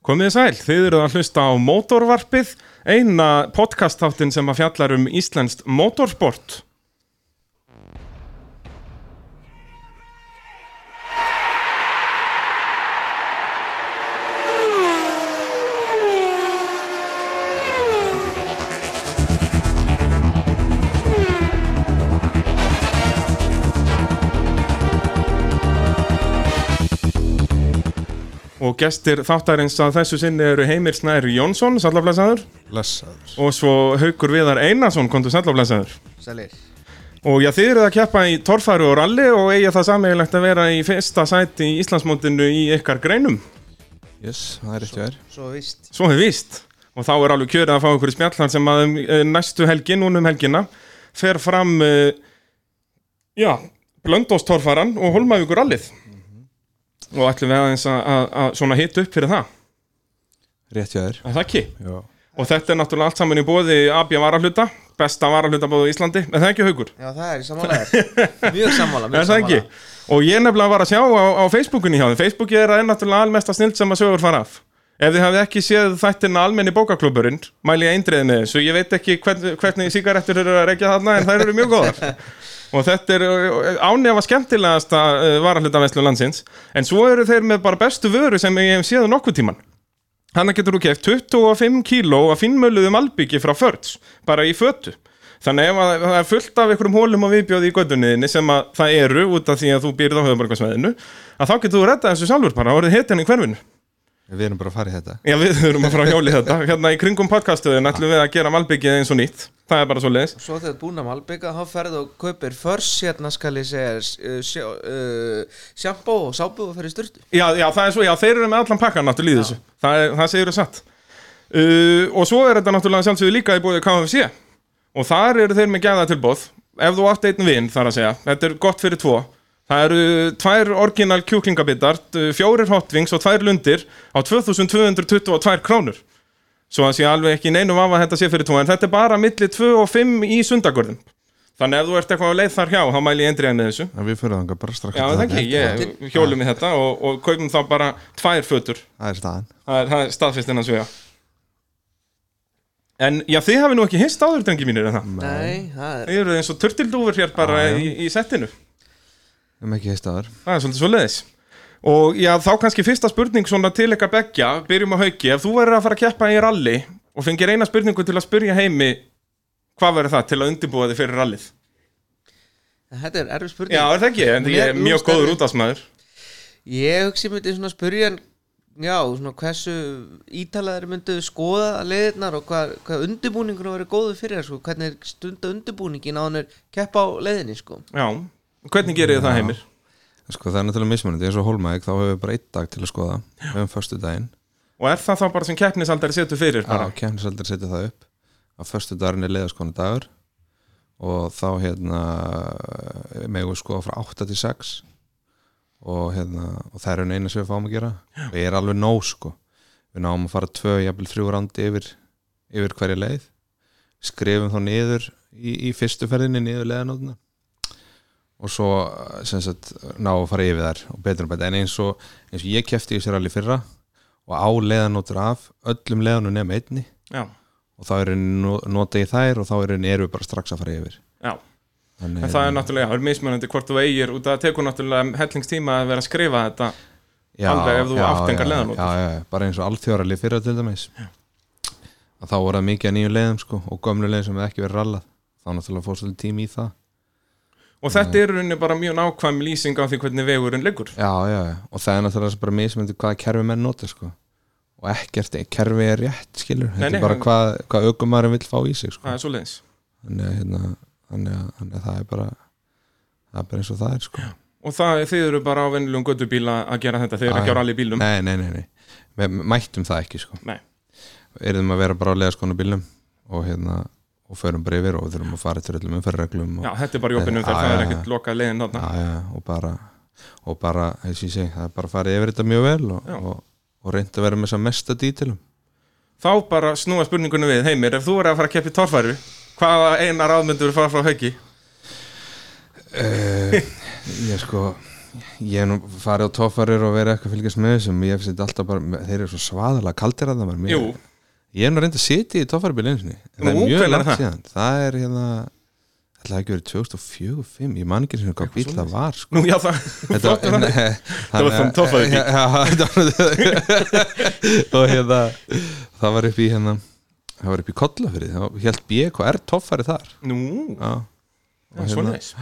Komið sæl, þið eruð að hlusta á Mótorvarpið, eina podcastáttin sem að fjallar um íslenskt mótorsport. Gestir þáttarins að þessu sinni eru Heimir Snær Jónsson, sallaflæsaður, og svo Haukur Viðar Einarsson, kontur sallaflæsaður. Sælir Og já, þið eruð að keppa í torfæru og ralli og eiga það sammeigilegt að vera í fyrsta sæti í Íslandsmótinu í ykkar greinum. Yes, það er rétt hjá þér Svo vist Svo hefur víst. Og þá er alveg kjörið að fá ykkur í spjallan sem að um, eh, næstu helgi, núna um helgina, fer fram, uh, já, blöndóstorfaran og holmavíkur rallið. Og ætlum við aðeins að, að, að svona hita upp fyrir það. Rétt hjá þér Er það ekki? Já Og þetta er náttúrulega allt saman í bóði AB varahluta, besta varahluta bóði í Íslandi, en það er ekki haugur. Já það er í sammálaðir Mjög sammála mjög Er það ekki? sammála. Og ég nefnilega var að sjá á, á Facebookinu hjá þeim. Facebooki er að er náttúrulega almesta snild sem að sögur fara af. Ef þið hafið ekki séð þættina almenni bókaklúburinn, mæli ég eindriðið með þessu. Ég veit ekki hvern, hvernig sígarettur eru að reykja þarna, en þær eru mjög góðar. Og þetta er ánefa skemmtilegasta uh, varahlutavæslu landsins. En svo eru þeir með bara bestu vöru sem ég hef séð nokkuð tíman. Hanna getur þú keft 25 kíló af finnmöluðum albyggi frá Förds, bara í fötu. Þannig ef að það er fullt af einhverjum hólum og viðbjóði í gödunniðinni sem að það eru út af því að þú býrð á höfuborgarsvæðinu, að þá getur þú rettað þessu sjálfur bara, orðið hitin í hverfinu. Við erum bara að fara í þetta Já, við þurfum að fara að hjóli þetta. Hérna í kringum podcastuðin ætlum við að gera malbyggið eins og nýtt. Það er bara svo leiðis. Svo þegar þú ert búin að malbygga þá ferðu og kaupir First hérna skal ég segja uh, uh, Sjampó og sápu og ferðu styrtu Já, já, það er svo, já, þeir eru með allan pakkan náttúrulega í þessu. Það, er, það segir þú satt. Uh, og svo er þetta náttúrulega sjálfsögðu líka í bóði KFC. Og þar eru þeir með gæða tilbóð. Ef þú átt einn vinn, þar að segja, þetta er gott fyrir tvo. Það eru tvær orginal kjúklingabitar, uh, fjórir hotwings og tvær lundir á 2222 krónur. Svo að sé alveg ekki neinum af að þetta sé fyrir tvo, en þetta er bara milli 2 og 5 í sundagörðum. Þannig ef þú ert eitthvað á leið þar hjá, þá mæli ég endrið með þessu. En við fyrir þangað bara strax. Já, það ekki, ég hjólum í þetta og, og kaupum þá bara tvær fötur. Það er staðan. Það er, það er staðfist innan svega En já, þið hafi nú ekki hist áður, drengi mínir, en það? Nei, það er Þið eru eins og turtildúfur hér bara í, í settinu Erum ekki heist aður Það er svolítið svo leiðis Og já, þá kannski fyrsta spurning svona til ykkar beggja Byrjum á hauki, ef þú verður að fara að keppa í rally Og fengir eina spurningu til að spurja heimi Hvað verður það til að undirbúa þig fyrir rallið? Þetta er erfið spurning. Já, er það ekki, en ég er mjög góður útásmaður Ég hugsi myndi svona spurja Já, svona hversu ítalaðir myndu skoða leiðirnar og hvað, hvað undirbúningur verið góður fyrir þér sko, hvernig er stunda undirbúningin á hann er keppa á leiðinni sko. Já, hvernig gerir þið það heimir? Sko það er náttúrulega mismunandi. Eins og Hólmæk þá hefur við bara einn dag til að skoða Við hefum föstu daginn Og er það þá bara sem keppnisaldari setur fyrir? Já, kemnisaldar setja það upp. Á föstu daginn er leiðaskona dagur. Og þá hérna megum við skoða frá 8 til 6 og hérna og það er einu eina sem við fáum að gera. Og ég er alveg nóg sko. Við náum að fara tvö, jafnvel þrjú randi yfir, yfir hverja leið. Skrifum þá niður í, í fyrstu ferðinni niður leiðanótuna og svo sem sagt ná að fara yfir þær og betur en betur en eins og, eins og ég kefti í sér alveg fyrra og á leiðanótur af öllum leiðanum nefn einni Já, og þá er nota ég þær og þá er erum við bara strax að fara yfir. Já. Þannig, En það er náttúrulega, það er mismunandi hvort þú eigir út að það tekur náttúrulega hellingstíma að vera að skrifa þetta alveg ef þú átt engar leiðanótur. já, já, já, bara eins og alþjóðarli fyrra til dæmis. Að þá voru það mikið að nýju leiðum sko, og gömlu leiðum sem hefði ekki verið rallað. Þá náttúrulega fór svolítið tími í það Og þetta er rauninni bara mjög nákvæm lýsing á því hvernig vegurinn liggur já, já, já, og það er náttúrulega bara mismyndi hvaða kerfi menn nota sko. og ekkert kerfi er rétt skilur, þetta er bara hann- hvað, hvað aukumærin vill fá í sig sko. Leiðis þannig, að, hérna, þannig, að, þannig að það er bara það er bara eins og það er sko. Og það, þið eru bara á vennilegum göttubíla að gera þetta, þið eru ekki á já. rally bílum nei, nei, nei, nei. við mættum það ekki sko. Erum að vera bara á leðaskonu bílum og hérna og förum bara yfir og við þurfum að fara eftir öllum umferðreglum Já, þetta er bara jópinum þegar það er ekkert lokað leiðin þarna. Já, já, og bara og bara, eins og ég segi, það er bara að fara yfir þetta mjög vel og, og, og reynda að vera með þess að mesta dítilum. Þá bara snúa spurningunum við, Heimir, ef þú er að fara að keppa í torfæru hvaða eina ráðmyndur fara frá hauki? uh, ég sko ég nú farið á toffarir og verið eitthvað að fylgjast með þessum. Ég hef sett alltaf bara, þeir eru svo svaðalega kaldir að það mér. Jú, ég hef nú reyndið að sitja í toffaribíl eins og það er mjög langt það? síðan það er hérna ætlaði ekki verið 2004-2005 ég man ekki sem hvað bíl það var sko. nú já það Þetta nei, Það var. Já, já, þetta var- og hérna það var upp í hérna það var upp í Kollafyrði, það held BKR toffari þar Nú, já, það er svona þess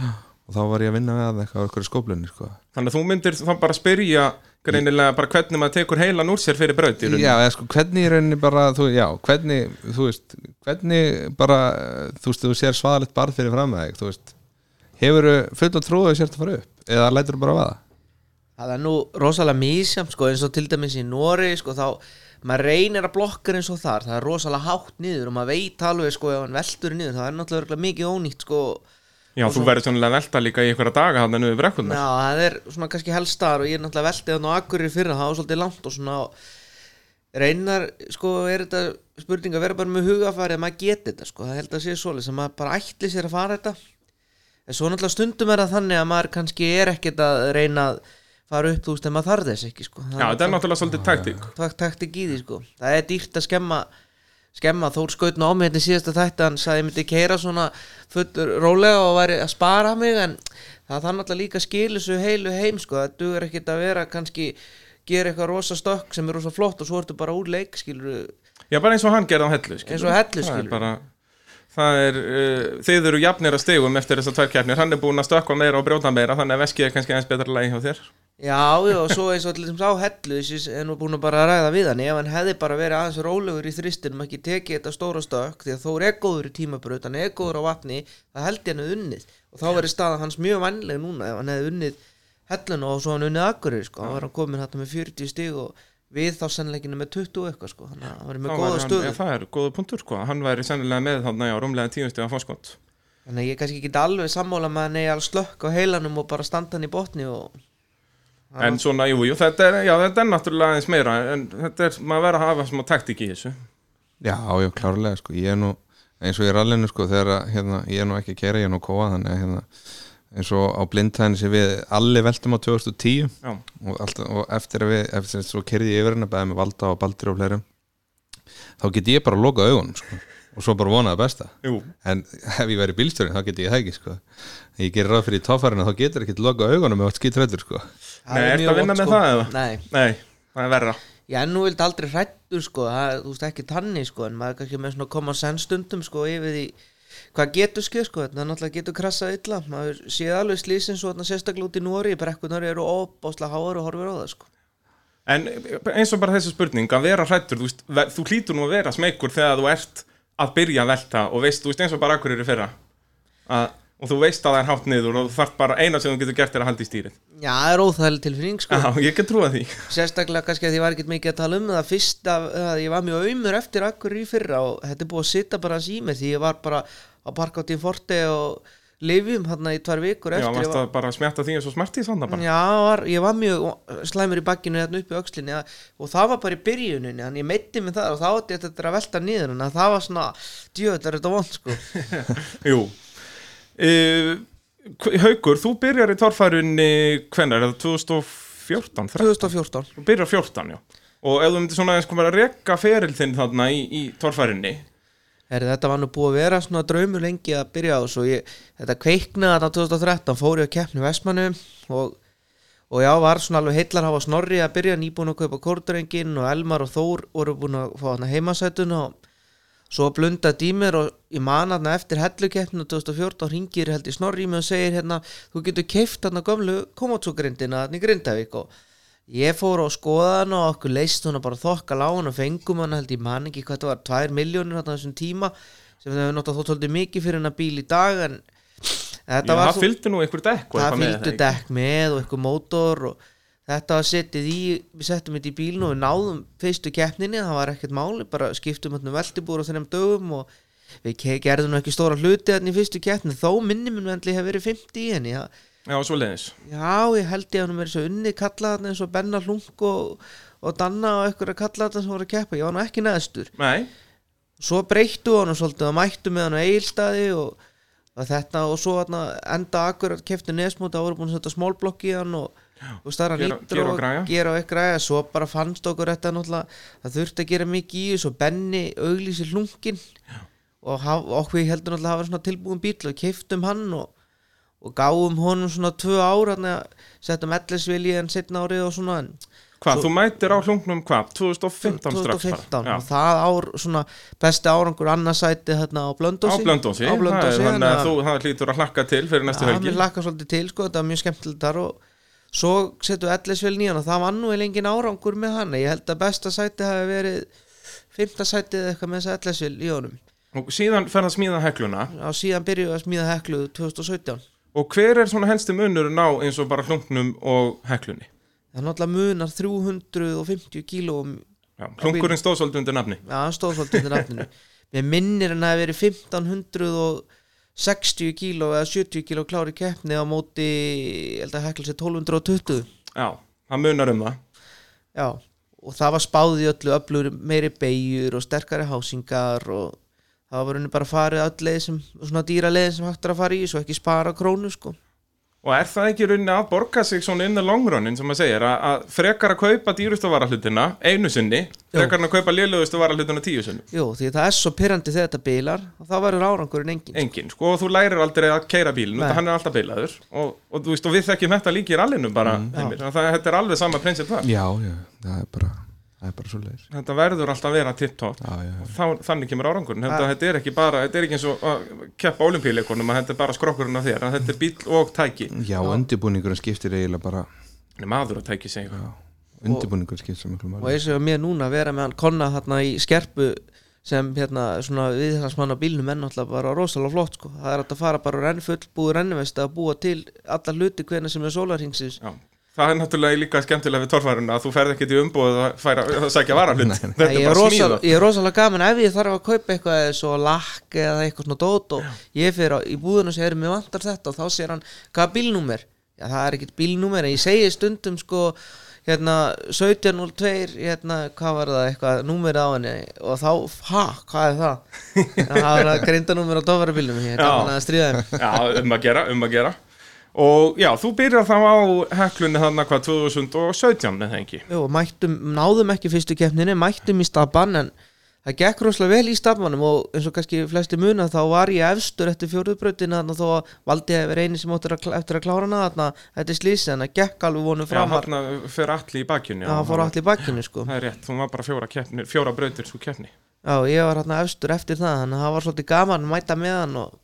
og þá var ég að vinna með eitthvað á einhverju skóplunni sko. Þannig að þú myndir þá bara spyrja greinilega bara hvernig maður tekur heilan úr sér fyrir braut í rauninni. Já, eða sko, hvernig í rauninni bara þú, já, hvernig, þú veist hvernig bara, þú veist, þú sér svaðalegt barð fyrir fram með þig, þú veist hefur full og trúið sért að fara upp eða lætur þú bara að vaða Það er nú rosalega mísjamt sko eins og til dæmis í Nóri sko þá maður reynir að blokka eins og þar það er rosalega hátt niður og maður veit alveg sko ef hann veltur niður það er náttúrulega mikið ónýtt sko Já, þú verður svona velta líka í einhverja daga hann ennum við brekkunar. Já, það er svona kannski helstaðar og ég er náttúrulega veldið hann á Akureyri fyrra það var svolítið langt og svona reynar, sko, er þetta spurning að vera bara með hugafæri að maður geti þetta, sko, það held að sé svoleið sem maður bara ætli sér að fara þetta en svo náttúrulega stundum er það þannig að maður kannski er ekkert að reyna að fara upp, þú veist, en maður þarf þess ekki, sko Já, þetta er náttúrulega svolítið taktík. takt, taktik í því sko það er dýrt að skemma skemma Þór skaut nú á mig þetta í síðasta þætti hann sagði ég myndi keira svona fullur rólega og væri að spara mig en það þannig alltaf líka skilu svo heilu heim sko það dugur ekkert að vera kannski gera eitthvað rosa stökk sem er rosa flott og svo ertu bara úr leik skilur Já, bara eins og hann gerði á hellu, skilur. Eins og Hellu, Það er bara, það er, uh, þið eru jafnir að stegum eftir þessar tvær keppnir. Hann er búinn að stökkva meira og brjóta meira, þannig að veskið er kannski eins betra lagi hjá þér. Já, já, og svo eins og til þess að á hellu þessi er nú búin að bara ræða við hann ef hann hefði bara verið aðeins rólegur í þristinum ekki tekið þetta stóra stökk því að Þór er góður í tímabraut, hann er góður á vatni það held ég hann hefði unnið. Og þá verið staðan hans mjög vannleg núna ef hann hefði unnið helluna og svo hann unnið akkurir sko, hann var hann komin hættu með 40 stig og við þá sennleikinu með 20 og eitthvað sko, að hann var með góða stöðu. Það er góða punktur, sko. Hann væri sennilega með En svona, jú, jú, þetta er, já, þetta er náttúrulega aðeins meira, en þetta er, maður verður að hafa smá taktík í þessu. Já, já, klárlega, sko, ég er nú eins og ég er allinu, sko, þegar hérna, ég er nú ekki að kera, ég er nú að kóa, þannig að hérna, eins og á blindtæðin sem við allir veltum á 2010 Já, og, alltaf, og eftir að við, eftir að svo kerði ég yfir hérna bæði með Valda og Baldur og fleirum þá get ég bara að loka augunum, sko og svo bara vonaði besta jú, en ef ég væri bílstjórin þá get ég það ekki sko ég gerir ráð fyrir í tófærinu þá getur ekki loka augunum með allt skítrættur sko Það Nei, er ertu mjög að vinna með sko. það, eða? Nei, nei, það er verra. Já, en nú vildi aldrei hrættur sko, það, þú veist ekki tanni sko, en maður er kannski með svona common sense stundum sko yfir því hvað getur skeið sko, þetta náttúrulega getur krassað illa, maður séð alveg slísin svo þarna sérstaklega út í Nóri, brekkunar eru óbáslega háar og horfir á það sko. En eins og bara þessi spurning, að vera hrættur, þú, þú hlýtur nú að vera smeykur þegar þú ert að byrja að velta og veist, þú veist eins og bara akkur eru fyrra að, og þú veist að það er hátt niður og þú þarf bara eina sem þú getur gert er að halda í stýrið. Já, það er óþægileg tilfinning sko, Já, ég get trúa því. sérstaklega kannski að ég var ekkert mikið að tala um það fyrst að, að ég var mjög auðmur eftir akkur í fyrra og þetta er búið að sitta bara hans í mig því ég var bara á parkátt í Forte og lifjum hann í tvær vikur Já, eftir ég varst var, að bara smjatta því eins og smartið svona bara. Já, var, ég var mjög slæmur í bakkinu hérna upp í að, og það var bara í byrjuninni, þannig ég meiti mig það og þá átti ég þetta að velta niður en það var svona, djöð, það er þetta vond sko Jú. Uh, Haukur, þú byrjar í torfærunni hvenær, er það 2014? 13? 2014 Þú byrjar 14, já. Og ef þú myndir svona eins komið að rekka feril þinn þarna í, í torfærunni, Heri, Þetta var nú búið að vera svona draumur lengi að byrja á ég, þetta kveiknaði þarna 2013 fór ég að keppni Vestmannu og, og já, var svona alveg heillar hafa snorri að byrja nýbúin að kaupa kórdrengin og Elmar og Þór voru búin að fá heimasætun og svo blunda dýmir og ég man hann eftir hellukeppninu 2014 ringir held í snorri í mig og segir hérna þú getur keift hann gömlu komatsúgrindina hann í Grindavík og ég fór á skoðan og okkur leist hún bara þokkal á hann og fengum hann held ég man ekki hvað það var 2 miljónir hann þessum tíma sem það hefur náttúrulega þótt svolítið mikið fyrir hennar bíl í dag en þetta já, var það fylgdi nú einhver dekk og það eitthvað með fylgdu ekki? dekk með og eitthvað mótor og þetta var settið í við settum þetta í bílnu og við náðum fyrstu keppninni, það var ekkert máli bara skiptum þetta veltibúr á þennum dögum og við ke- gerðum nú ekki stóra hluti þarna í fyrstu keppni, þó minni minn vendli hef verið 50 í henni já, Já, svo leiðis. já, ég held ég að hann verið svo unni kalla þarna eins og Benna Hlunk og, og Danna og eitthvað að kalla þarna sem voru að keppa, ég var nú ekki neðstur Nei, svo breyttu hann og svolítið og mættu með hann á eigilstaði og að þetta og svo þarna, enda akkur að kefti nesmóti að voru búin að setja smálblokk í hann og, og stærra Gera- nýttur og og gera og eitthvað græja. Svo bara fannst okkur þetta náttúrulega það þurfti að gera mikið í þessu og Benni auglýsi hlungin og haf, okkur heldur náttúrulega að hafa svona tilbúin bíl og keiftum hann og, og gáum honum svona tvö ár þannig að settum ellisvili en setna árið og svona Hvað, Svo- þú mætir á hlungnum hvað? 2015 strax 2015 bara og það ár svona besti árangur annarsæti hérna á Já. Á Blöndósi Blöndósi, á Blöndósi þannig að þú hlýtur að hlakka til fyrir næstu að helgi. mér lakka svolítið til sko, þetta var mjög skemmtilegt þar og svo settum við ellisvel nýjan og það var nú eiginlega engin árangur með hann ég held að besta sæti hafi verið fymta sætið eða eitthvað með þessa ellisvel í honum. Og síðan fer það að smíða hekluna. Og síðan byrjuðu að smíða heklu 2017 Og hver er svona helsti munurinn á eins og bara hlungnum og heklunni? það er náttúrulega munar 350 kílóum hlungurinn stóð svolítið undir nafni. Já, hann stóð svolítið undir nafninu. Mér minnir hann að verið 1560 kíló eða 70 kíló klári keppni á móti ég held að hekla sér 1220 Já, það munar um það. Já, og það var spáð í öllu öflur meiri beigjur og sterkari hásingar og það var henni bara farið öll leið sem, svona dýra leið sem hægt er að fara í svo ekki spara krónu sko Og er það ekki rauninni að borga sig svona inn í longrunnin sem maður segir að, að frekar að kaupa dýrustu varahlutina einu sinni, frekar að kaupa lélugustu varahlutina tíu sinni? Jú, því það er svo pyrrandi þegar þetta bilar og þá verður árangurinn engin Engin, sko, og þú lærir aldrei að keira bílinn, Nei. þetta hann er alltaf bilaður og, og, þú veist, og við þekkjum þetta líki í rallinu bara, mm, það, þetta er alveg sama prinsip það. já, já, það er bara það er bara svo leiðis Þetta verður alltaf að vera já. Þá, þannig kemur árangurinn, þetta, þetta er ekki bara, þetta er ekki eins og að keppa olimpíuleikunum að þetta er bara skrokkurinn af þér, að þetta er bíl og tæki. já undirbúningurinn skiptir eiginlega bara maður og tæki segja. undirbúningurinn skiptir svo miklu og máli eins og mér núna að vera með hann konna þarna í skerpu sem hérna svona viðhansmann á bílnum er náttúrulega bara rosalega flott sko það er hægt að fara bara renn full búið rennivest að búa til alla hluti hvernig sem er sólarhingsins Já. Það er náttúrulega líka skemmtilega við torfæruna að þú ferð ekkert í umbúið að, færa, að sækja varahlut. Þetta er bara rosal, smíða. ég er rosalega gaman ef ég þarf að kaupa eitthvað svo lakk eða eitthvað svona dót og ég fyrir á, í búðinu og segir mér vantar þetta og þá segir hann hvað bílnúmer já það er ekkert bílnúmer en ég segi stundum sko hérna 1702 hérna hvað var það eitthvað númerið á henni og þá, ha, hvað er það það var að grinda númer á dofarbílnum ég er gaman að stríða þeim Já, um að gera, um að gera. Og já, þú byrjar þá á heklunni þannig hvað 2017 eða ekki. Jú, mættum, náðum ekki fyrstu keppninni mættum í stabban en það gekk rosalega vel í stabbanum og eins og kannski flesti muna þá var ég efstur eftir fjóruðbrautina þarna þó að valdi að vera eini sem áttur að, eftir að klára hana þarna þetta er slísi en það gekk alveg vonum Já, framar hann fyrir allir í bakjunni. Já, það fór allir í bakkinu sko Það er rétt, þú var bara fjóra, keppni, fjóra brautir svo keppni. Já, ég var hérna efstur eftir það þannig að það var svolítið gaman að mæta með hann og,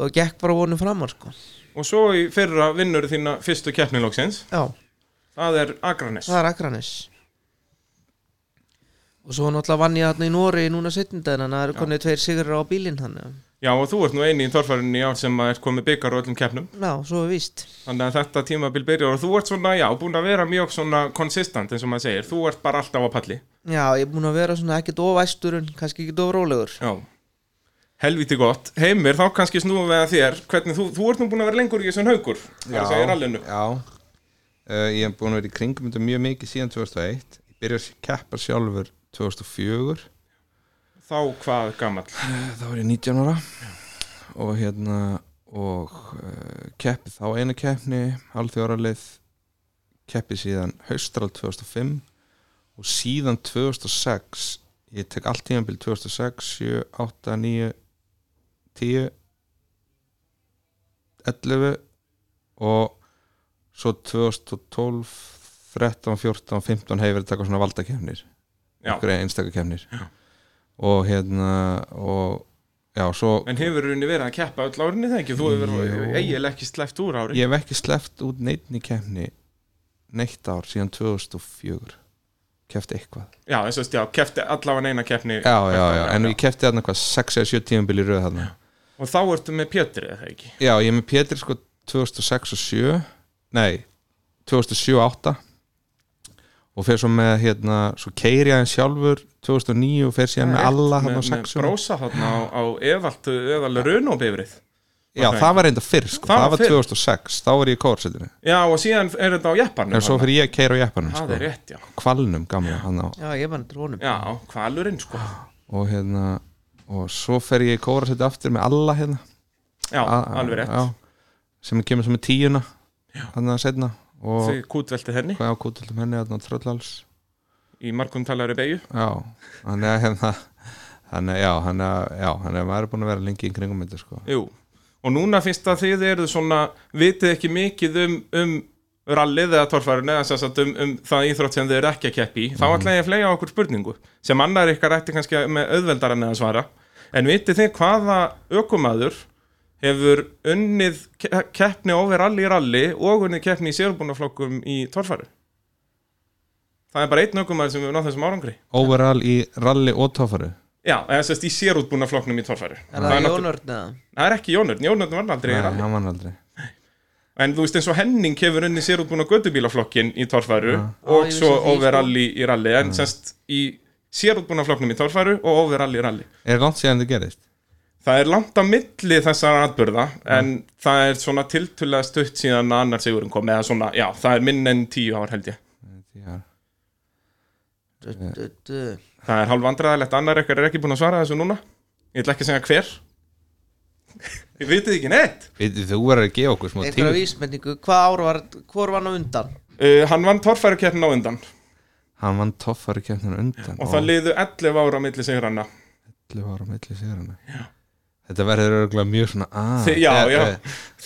og gekk bara vonum framar sko Og svo í fyrra vinnur þína fyrstu keppnilóksins, Já, það er Akranes. það er Akranes og svo náttúrulega vann ég hérna í Nóri núna setjundaginn þannig að það eru konið tveir sigrar á bílinn hann Já, og þú ert nú eini í torfærunni í ár sem er komið byggar á öllum keppnum. Já, svo er víst Þannig að þetta tímabil byrjar og þú ert svona, já, búin að vera mjög svona konsistant eins og maður segir. Þú ert bara alltaf á palli. Já, ég er búin að vera svona ekkert ofæstur en kannski ekkert ofrólegur Já. Helviti gott. Heimir, þá kannski snúum við að þér. Hvernig, þú, þú ert nú búin að vera lengur í þessum haugur. Er rallinu. já. Uh, ég hef búin að vera í kringum þetta mjög mikið síðan 2001 ég byrjaði að keppa sjálfur 2004 Þá hvað gamall? Eh, þá var ég 19 ára og hérna og uh, keppi þá eina keppni alþjóðaralið keppi síðan haustral 2005 og síðan 2006 ég tek allt tímanbíl 2006 7, 8, 9 10 11 og svo 2012 13, 14, 15 hefur verið að taka svona valdakefnir Já. einstakakefnir og hérna og já, svo En hefur rauninni verið að keppa öll árinni það ekki? Þú hefur verið eiginlega ekki sleppt úr ári. ég hef ekki sleppt út neittni kefni neitt ár síðan 2004 kefti eitthvað Já, þess að, já, kefti allavega eina keppni. já, já, já, en ég kefti þarna hvað 6 eða 7 tímabili röð þarna Og þá ertu með Pétri, eða ekki? já, ég er með Pétur sko 2006 og 7 nei, 2007 og 8 og fer svo með hérna, svo keiri ég hann sjálfur 2009 og fer síðan með alla hann á með, með 6 brósa þarna á, á eðalt, eðal runóbifrið. já, það var reynda fyrr sko, Það það var var fyrr. 2006 þá var ég í kórsetinu Já, og síðan er þetta á jepparnum. en svo fyrir ég að keira á jeppanum Það sko, rétt, já. kvalnum gamla hann á Já, ég var nættur honum Já, kvalurinn, sko. og hérna og svo fer ég í kórasetti aftur með alla hérna. Já, A- alveg rétt. já, sem kemur sem er tíuna hann að setna og Þið kútvelti henni? Hvað ákútildum henni að tröllhals í margum talari beigju já, hann er hérna já, já, hann er maður er búin að vera lengi í kringum þetta sko. Jú, og núna finnst að þið eru svona vitið ekki mikið um, um rallið eða torfærun eða sem sagt um, um það íþrótt sem þið eru ekki að keppi í. Þá ætla ég að flega okkur spurningu sem annar ykkar ætti kannski með auðveldar en að svara en vitið þið hvaða ökumaður hefur unnið ke- keppni over rally í rally og unnið keppni í sérbúnaflokkum í torfæru? Það er bara einn ökumaður sem hefur náð þessum árangri. Overall í rally og tófaru Já, eða sérst í sérútbúnaflokknum í torfæru. Er það Jónörn eða? Það er ekki Jónurn, Jónurn var aldrei í rally. hann var aldrei. En þú veist eins og Henning hefur unni sér útbúin á göttubílaflokkin í torfæru Já, og svo því, sko. overall í, rally. En semst í sér útbúin flokknum í torfæru og overall í rally. Er langt síðan þetta gerist? Það er langt á milli þessar atbyrða en það er svona tiltulega stutt síðan að annar sigurinn kom eða svona, já, það er minn en tíu ár held ég. Tíu ár. Það er hálf vandræðilegt, annar ekkert er ekki búin að svara þessu núna. Ég ætla ekki að segja hver. Ég vitið ekki neitt. Vitið, þú verður að gefa okkur smá Einhverja tíma. vísbendingu, hvað ár var Hvor var hann á undan? uh, Hann vann torfærukeppnin á undan hann vann toffari kemtinu undan og það liðu 11 ára á milli sigurana 11 ára milli sigurana þetta verður örgulega mjög svona að Þi, já, já,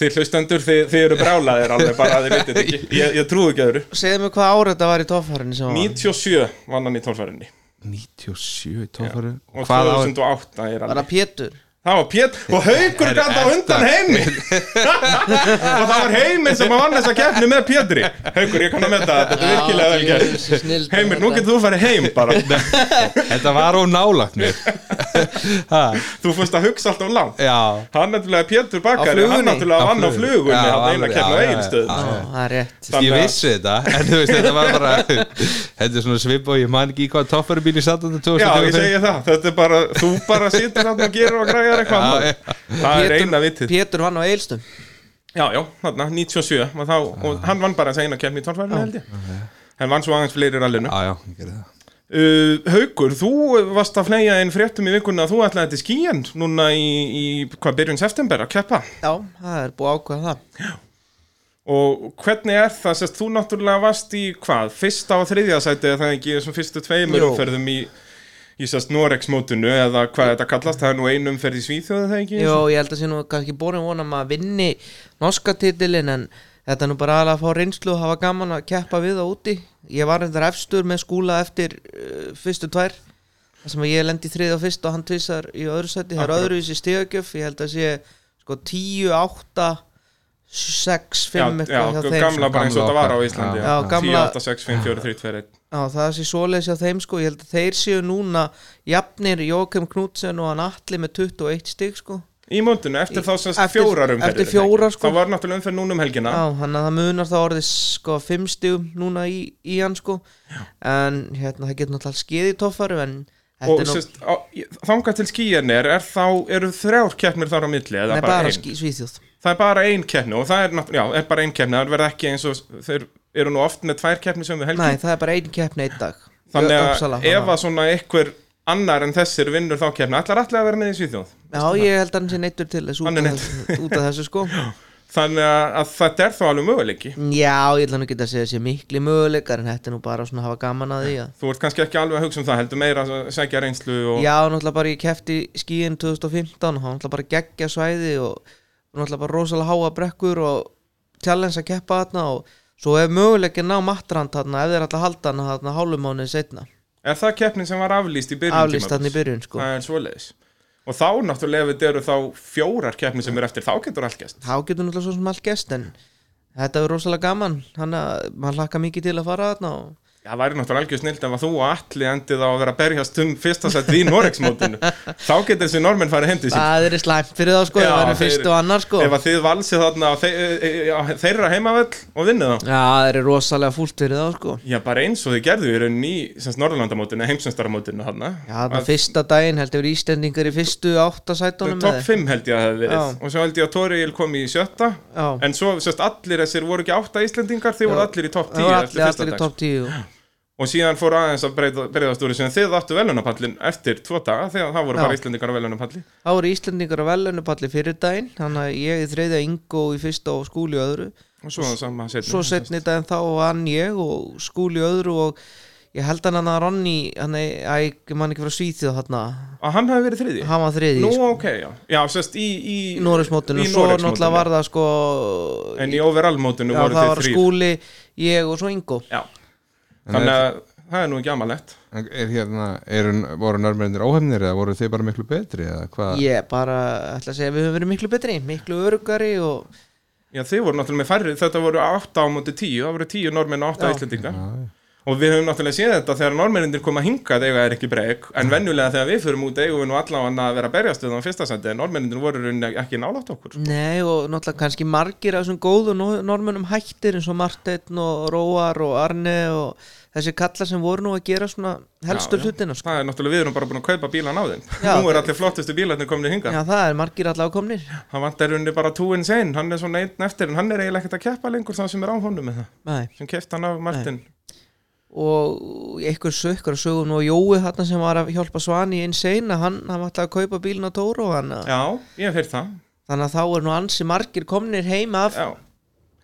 þið hlustendur, þið, þið eru brálaðir alveg bara að þið vitið þetta ekki. Ég, ég trúi ekki öðru. Segðu mig hvað ár þetta var í var 97 vann hann í tólfærinni 97 toffari og hvað á 2008 er Var hann það Pétur? Það var Pét og Haukur Er- gæti á undan heimi. Og það var heiminn sem að vann þessa keppni með Pétri. Haukur, ég kann að metta þetta, þetta er virkilega vel gert. Heimir, nú getur þú farið heim bara. Þetta var hún nálagt mér. Ha, Þú fórst að hugsa alltaf langt. Já. Hann Bakari, Á flugunni? hann náttúrulega Á vann á flugunni. hann eina keppni á já. Já, það er rétt. Ég að- vissi þetta en þú veist þetta var bara þetta er svona svip og ég man ekki í hvað toffari bíl í sattan Já, ég segi það, þetta er græjar eitthvað Já. Það er eina vitið. Pétur vann á Eilstum Já, já, þarna, 97 og, þá, og hann vann bara þess eina keppni í tólfærinu held ég. Hann vann svo aðeins fleiri rallinu. Já, já, ég gerði það. Uh, Haukur, þú varst að fleia inn fréttum í vikunni að þú ætlaði til skíjan núna í, í hvað, byrjun september að keppa? Já, það er búið að ákveða það. Og hvernig er það, sérst, þú náttúrulega varst í hvað, fyrsta og þriðja sæti eða það ekki, þessum fyrstu tveimur umferðum í, í sérst Norex mótinu eða hvað þetta kallast, það er nú einu umferð í Svíþjóðu það ekki? Jó, ég held að sé nú kannski borin vona að vinni norska titilin en þetta er nú bara alveg að fá reynslu og hafa gaman að keppa við það úti Ég var reyndar efstur með skúla eftir uh, fyrstu tvær þar sem að ég lendi þrið og fyrst og hann tvisar í öðru sæti, það er Akkurat. öðruvísi stegagjöf ég held að sé sko 10, 8 6, 5 Já, eitthvað já, gamla bara eins og þetta var á Íslandi já. Já, gamla- 10, 8, 6, 5, 4, 3, 2, 1 Já, það sé svoleiðis hjá þeim sko, ég held að þeir séu núna jafnir Jókem Knudsen og hann Atli með 21 stig sko. Í mótinu, eftir þá semst fjórar umferðir eftir fjórar, sko. Það var náttúrulega umferð núna um helgina. Já, hann að það munar þá orðið sko 5 stigum núna í, í hann sko. En hérna það getur náttúrulega skeið í toffaru en Og á, þangað til skíjan er, er þá, eru þrjár keppnir þar á milli eða Nei, bara, bara ein? skí, svíþjóð. Það er bara ein keppni og það er, já, er bara ein keppni, það verða ekki eins og þeir eru nú oft með tvær keppni sem við helgi Nei, það er bara einn keppni einn dag. Þannig að Uppsala, ef að svona einhver annar en þessir vinnur þá keppni, ætlar allir að vera með í Svíþjóð? Já, ég held að hann sé neittur til þess út, Hann út af þessu sko. Þannig að, að þetta er þá alveg möguleiki. Já, ég ætla nú ekki að segja þessi mikli möguleikar en þetta er nú bara svona að hafa gaman að því að Þú ert kannski ekki alveg að hugsa um það, heldur meira að segja reynslu og Já, náttúrulega bara ég kefti skíin 2015 og hann náttúrulega bara geggja svæði og náttúrulega bara rosalega háa brekkur og challenge að keppa þarna og svo ef möguleikin ná mattrand þarna ef þeir að halda hana þarna hálfum mánuði setna Er það keppnin sem var aflýst í byrjun aflýst þarna í byrjun sko. Það er svoleiðis. Og þá náttúrulega ef þetta eru þá fjórar keppni sem eru eftir, þá getur allt gæst þá getur náttúrulega svo sem allt gest en þetta er rosalega gaman. Hann að maður hlakka mikið til að fara þarna og það væri náttúrulega algjör snilt ef að þú og Atli endið á að vera að berjast um fyrsta sett í Norex-mótinu Þá getur þessi normenn farið heim til sín. Það er slæmt fyrir þá sko það þeir- fyrst og annar sko. Ef að þið valsið þarna á þe e- e- á þeirra heimavöll og vinnið þá. Já, það er rosalega fúlt fyrir þá sko. Já, bara eins og þið gerðu í rauninni í semst Norðurlandamótinu, heimsumstaramótinu þarna. Já, þarna fyrsta daginn heldur Íslendingar í fyrstu áttasætunum Top 5 held ég að það hefði verið. Og svo held ég að Toriel kom í sjötta Já, En svo, sérst, allir þessir voru ekki átta Íslendingar Þið voru allir í top 10 það voru eftir allir, fyrsta allir í dag top 10 Og og síðan fór aðeins að breyðast úr þessu en þið áttu velunapallin eftir tvo daga þegar það voru Já. bara Íslendingar á velunapalli þá eru Íslandingar á velunupalli fyrir daginn þannig að ég í þriðja Ingo í fyrsta og skúli öðru. Og svo setni svo setni daginn þá vann ég og skúli öðru og ég held hann að Ronny hann er, að ég man ekki frá Svíþjóð að hann hafi verið þriði hann var þriði Nú, sko, ok, já, já, sérst í í, í Noregsmótinu í og svo náttúrulega var það sko En í overall-mótinu voru það þið þrýr skúli, ég og svo Ingo. Já, þannig að það er nú ekki amalegt er hérna, er, voru nörmennir óhefnir eða voru þið bara miklu betri eða hvað? ég bara ætla að segja að við höfum verið miklu betri miklu örugari og Já, þið voru náttúrulega með færri, þetta voru 8 á móti 10, það voru 10 normenn og 8 Já. Íslendingar Já, já. Og við höfum náttúrulega séð þetta þegar normennindir koma hingað eiga er ekki breyk, en venjulega þegar við förum út eigum við nú allavega að vera að berjast við það á fyrsta sendi, en normennindir voru í ekki nálátt okkur. Nei og náttúrulega kannski margir af þessum góðu no- normönnum hættir eins og Marteinn og Róar og Arne og þessi kallar sem voru nú að gera svona helstu Já, já. hlutina sko. Það er náttúrulega, við erum bara búin að kaupa bílan á þeim. Já. Nú er allir flottustu bílarnir komin hingað. Já það er margir allavega komnir. Hann vantar rauninni bara túin sein, hann er svona einn eftir en hann er eiginlega ekkert að keppa lengur það sem er á honum með það, Nei. sem keft hann af Martin og einhver sökkar sögum og Jói þarna sem var að hjálpa Svani Insane að hann, hann var alltaf að kaupa bílinn á Tóru hann, Já, ég heyrt það þannig að þá er nú ansi margir komnir heima af Já.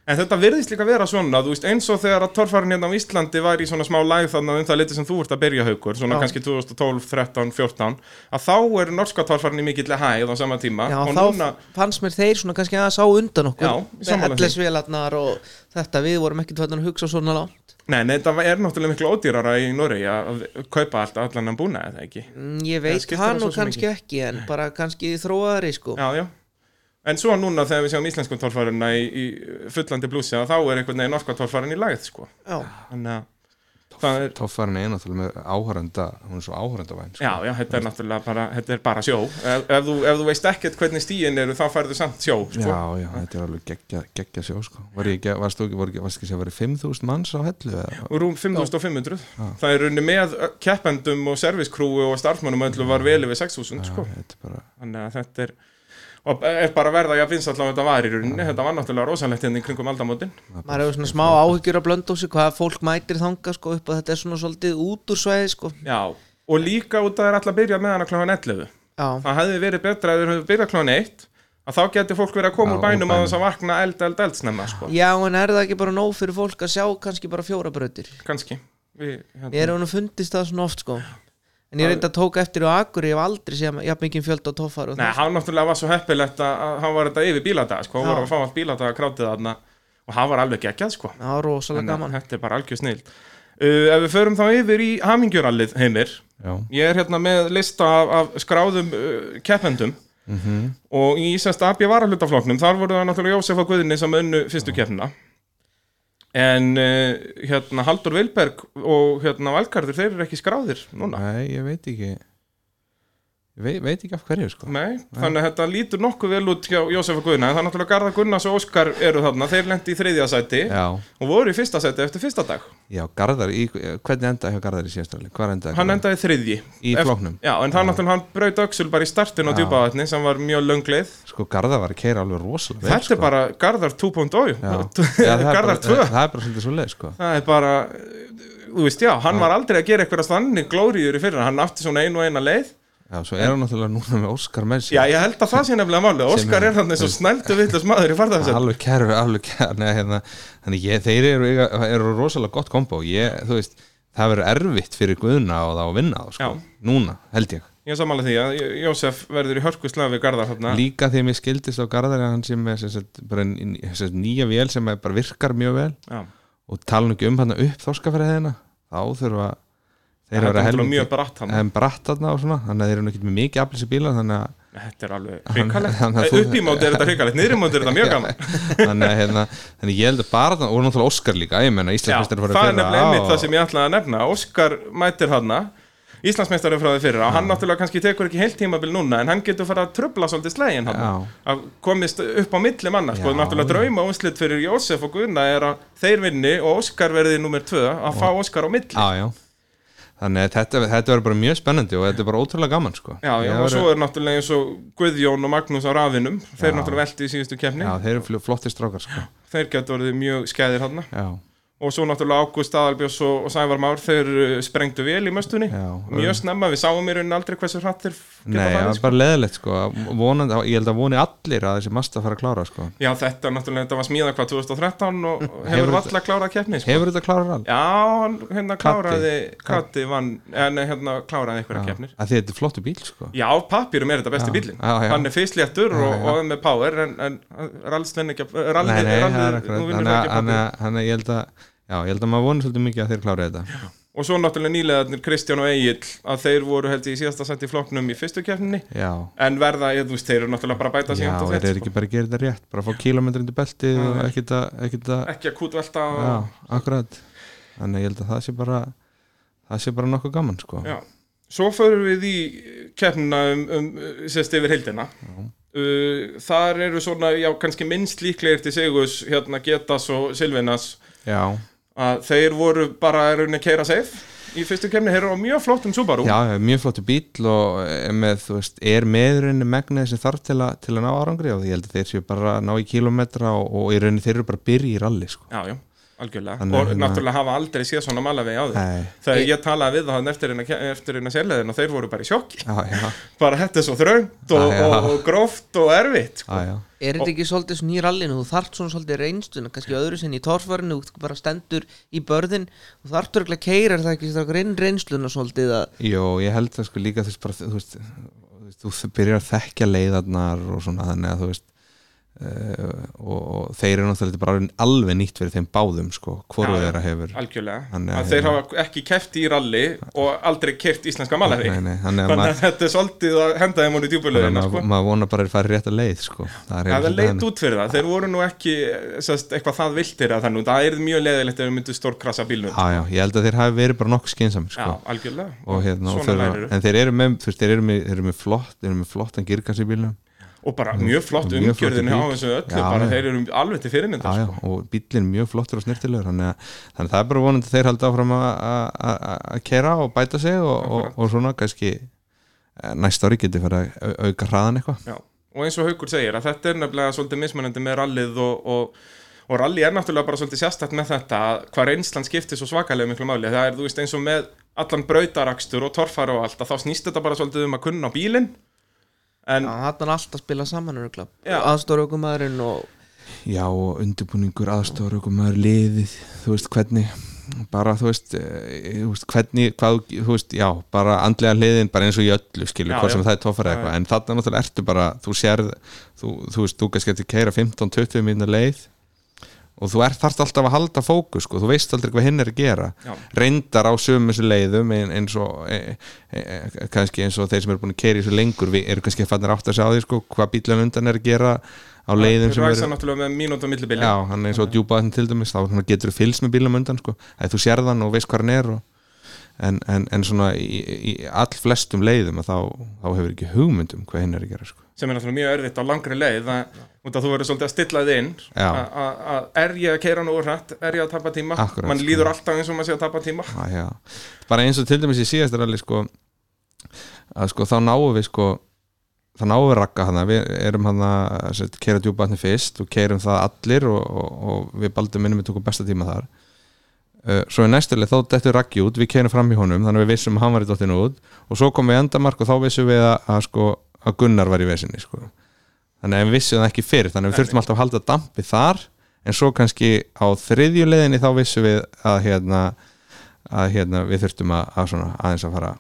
En þetta virðist líka vera svona, þú veist, eins og þegar að torfærin hérna á Íslandi var í svona smá læg þannig um það liti sem þú ert að byrja haukur, svona Já. kannski 2012, 13, 14, að þá er norska torfærin í mikill hæð á sama tíma Já, og þá núna, fannst mér þeir svona kannski aðeins á undan okkur. Ellesvélarnar og þetta, við vorum ekkert hvernig að hugsa svona langt nei, nei, þetta er náttúrulega miklu ódýrara í Noregi að kaupa allt allan að búna eða ekki. Mm, Ég Það veit það það svo sem kannski ekki en bara kannski þróaðari sko Já, já. En svo núna þegar við sjáum íslensku torfærina í, í fullandi blúsi að þá er einhvern veginn norska torfærin í lægð, sko. Já, Þannig að það er, Toffarinn er náttúrulega með áhörenda hún er svo áhörendavæn sko. Já, já, þetta er náttúrulega bara, þetta er bara sjó ef, ef, þú, ef þú veist ekkert hvernig stíin eru þá færðu samt sjó sko. já, já, þetta er alveg geggja, geggja sjó sko. var ég varst þú ekki, var ekki, varst ekki að vera 5.000 manns á hellu eða? og rúm 5500 það er unni með keppendum og serviskrúu og starfsmannum öllu var vel yfir 6000 sko. Já, þetta er bara þannig að þetta er og er bara að verða jafn vinsall á þetta var í rauninni þetta var náttúrulega rosalegt hérna í kringum aldamótin. Maður hefur svona smá áhyggjur að blönda sig hvað fólk mætir þanga sko upp að þetta er svona svolítið út úr svæði sko. Já, og líka út að það er alltaf að byrja með hana klokkan 11 Já, það hefði verið betra ef þeir hefði byrjað klokkan 1 að þá geti fólk verið að koma Já, úr bænum að bænum. þess að vakna eld, eld, eld snemma sko. Já en er það ekki bara nóg fyrir fólk að sjá kannski bara fjóra brautir? Kannski. Við, hérna, Ég er hún að fundist það svona oft sko En ég reyndi að tóka eftir á Akur ég hef aldrei séð jafn mikið fjölda á toffar og Nei, hann náttúrulega var svo heppilegt að, að hann var þetta yfir bíladag, sko, hann var að fá allt bíladag að krátið þarna. Og hann var alveg geggjað, sko. það var rosalega gaman. Þetta er bara algjör snill. Uh, ef við förum þá yfir í hamingjurallið heimir, já, ég er hérna með lista af, af skráðum uh, keppendum. Mm og í Ísast AB varahlutafloknum, þar voru það náttúrulega Jósef og Guðinni sem unnu fyrstu keppnina. En uh, hérna Haldur Vilberg og hérna Valgarður, þeir eru ekki skráðir núna. nei, ég veit ekki ég veit, veit ekki af hverju sko. Nei, þannig að þetta lítur nokkuð vel út hjá Jósef og Guðna, það er náttúrulega Garðar Gunnars og Óskar eru þarna, þeir lendi í þriðja sæti já, og voru í fyrsta sæti eftir fyrsta dag. já, Garðar í, hvernig endaði Garðar í síðastræli endaði Hann endaði þriðji. í Eft- flóknum Já, en það náttúrulega hann braut öxul bara í startin á Já. djúpavatni sem var mjög löngleið. sko Garðar var að keira alveg rosalega Þetta er bara Garðar 2.0, Já. Já, það er Garðar bara- 2. það er sko. Er þú veist, já, hann var aldrei að gera eitthvað þannig glóriður í fyrra, hann átti svona einu og eina leið. Já, svo er hann náttúrulega núna með Óskar með sér Já, ég held að það sé nefnilega málið. Óskar er þannig svo snældu vittlust maður í farðaðsett. alveg kæru, alveg nei, hérna, þannig ég, þeir eru, eru rosalega gott kombo ég, þú veist, það verður erfitt fyrir Guðna og þá að vinna þá, sko. Já. núna, held ég Ég samanlega því að Jósef verður í hörku slafi Garðar þarna. líka því að mér skildist á Garðar að hann er sem sagt, nýja vél sem bara virkar mjög vel Já. og tala um hann upp þorskafæriðina þá þurfa þeir eru er að náttúrulega mjög bratt hann. bratt þarna og svona þannig að þeir eru ekki með mikið aflýsi bíla þannig að, Þetta er alveg Hann- hrikalegt. hann- þú- Upp í móti er þetta hrikalegt, niður í móti er þetta mjög gaman. Þannig að hérna, þannig ég held að bara og náttúrulega Óskar líka, Já, það er nefnilega einmitt það sem ég ætlaði að nefna. Óskar mætir hana Íslandsmeistarinn frá því fyrir og hann náttúrulega kannski tekur ekki heilt tímabil núna en hann getur fara að trubla svolítið slegin hann að komist upp á milli manna sko, náttúrulega drauma úrslit fyrir Jósef og Gunna er að þeir vinni og Óskar verði nummer tvö að fá Óskar á milli. Þannig að þetta, þetta verður bara mjög spennandi og þetta er bara ótrúlega gaman sko. Já, já, og verður- svo er náttúrulega eins og Guðjón og Magnús á rafinum þeir Já. náttúrulega velti í síðustu keppni já, þeir eru fl- flottir strákar sko. þeir getur orðið mjög skæðir hann já, og svo náttúrulega Ágúst Aðalbjós og, Sævar Már þeir sprengdu vel í möstunni. Já, mjög snemma, við sáum í rauninni aldrei hversu hratt þeir geta Nei, það farið, var bara leðilegt sko. Vonandi, Ég held að voni allir að þessi masta fara að klára sko. Já, þetta náttúrulega, þetta var smíða hvað 2013 og Hefur hefur valla klárað keppni sko. Hefur þetta klárað all? Já, hérna Katti. kláraði Katti. Vann, en hérna kláraði einhverja keppnir. Að þetta er flottu bíl sko. Já, pappirum er þetta besti já. Hann er fyrstléttur og, er með power en, en Já, ég held að maður voni svolítið mikið að þeir klárið þetta. Og svo náttúrulega nýlegaðnir Kristján og Egil að þeir voru held ég í síðasta sett í flokknum í fyrstu keppninni. Já, en verða, ég, þú veist, þeir eru náttúrulega bara að bæta sig já, þeir eru ekki bara að gera þetta rétt bara að fá kílómetri undir beltið og ekkert að, sko. ekki að kútvelta Já, akkurat. Þannig ég held að það sé bara það sé bara nokkuð gaman sko. Já. Svo förum við í keppnina um, um sérst yfir heildina. Uh, Þar eru svona, já, kannski minnst líklegir til Sigus, hérna Getas og Silvinas. Já, að þeir voru bara að raunin að keira safe í fyrstu kemni, þeir eru á mjög flottum Subaru. Já, mjög flottu bíl og er með, veist, er meðurinn megnið sem þarf til, að- til að ná árangri og ég held að þeir séu bara ná í kílómetra og, og í rauninni þeir eru bara að byrja í ralli sko. já, já, algjörlega. Þannig og hérna- náttúrulega hafa aldrei séð svona malavegi á Nei, þegar Ég- ég talaði við það eftir hérna eftir hérna sérleðin og þeir voru bara í sjokki. Já, já, bara þetta er svo þröngt og, Já, og, og gróft og erfitt sko. já, já. Er þetta ekki svolítið svona í rallinu, þú þarft svona svolítið reynstuna, kannski öðru sinni í torfarinu, þú bara stendur í börðin, þú þarft örgulega að keira er það ekki það reyn reynsluna svolítið að Jó, ég held það sko líka veist, bara, þú veist, þú veist, þú byrjar að þekkja leiðarnar og svona þannig að þú veist og, og þeir eru náttúrulega bara alveg- nýtt fyrir þeim báðum sko, hvoru þeirra hefur. algjörlega, að þeir hafa ekki keft í ralli og aldrei keft íslenska nei, þannig að þetta er svolítið að henda þeim honum í djúbulegina sko. maður vonar bara að fara rétt að leið sko. það er það svolítið út fyrir það, þeir voru nú ekki sest, eitthvað það viltir að þannig, það er mjög leðilegt ef við myndum stórkrasa bílnum Já, já, ég held að þeir hafi verið bara nokkuð skynsamir Já, sko. algjörlega. Og hérna, og Svona lærir en þeir eru með flott og bara mjög flott Mjög flottur umgjörðin á þessu öllu, Já, bara þeir eru alveg til já, sko. og bílinn mjög flottur og snirtilegur þannig að, þannig að það er bara vonandi þeir halda áfram að- kera og bæta sig og, og, og svona kannski eh, næsta ári geti fyrir að au- auka hraðan eitthvað. Og eins og Haukur segir að þetta er nefnilega svolítið mismunandi með rallið og, og, og rally er náttúrulega bara svolítið sérstætt með þetta að hvað reynslan skiptir svo svakalega miklu máli. Það er þú veist eins og með allan brautarakstur og torfar og allt að þá snýst þetta bara svolítið um að kunna á bílinn en Já, hann er alltaf að spila saman Já. okkur og Já, og undirbúningur maður liðið, þú veist hvernig bara þú veist, e, þú veist hvernig, hvað, þú- veist, já bara andlega hliðin, bara eins og í öllu skilur Já, hvort sem já. það er tófara Já, eitthvað, já. en þarna náttúrulega ertu bara þú sérð, þú, þú veist, þú kannski getur keira 15-20 mínúna leið og þú ert þarft alltaf að halda fókus sko, þú veist aldrei hvað hinn er að gera Já. reyndar á sömu þessu leiðum ein- eins og e, e, e, kannski eins og þeir sem eru búin að keira í þessu lengur við eru kannski fannir átt að sjá því sko, hvað bílan undan er að gera á leiðum sem eru er eins og djúpaðin til dæmis þá getur þú fylgst með bílum undan sko. að þú sérð hann og veist hvað hann er og, en, en, en svona í, í all flestum leiðum að þá, þá hefur ekki hugmyndum hvað hinn er að gera sko. sem er náttúrulega mjög erfitt á langri leið að, að þú verður svolítið að stilla þið inn að- að að er ég að keira nú hrætt er ég að tapa tíma, Akkurat, mann sko. líður alltaf eins og maður sé að tapa tíma já. bara eins og til dæmis í síðastar allir sko, að sko þá náum við sko þá náum við rakka hana við erum hana að keira djúpaðin fyrst og keirum það allir og, og, og við baldum minnum við tókum besta tíma þar svo í næstuleg þá dettur rakki út við keirum fram í honum þannig að við vissum að hann var í dottinu út og svo komum við endamark og þá vissum við að, að, sko, að Gunnar var í vesinni sko. þannig að við vissum það ekki fyrr þannig að við þurftum alltaf að halda dampi þar en svo kannski á þriðju leiðinni þá vissum við að hérna, að hérna við þurftum að, að svona, aðeins að fara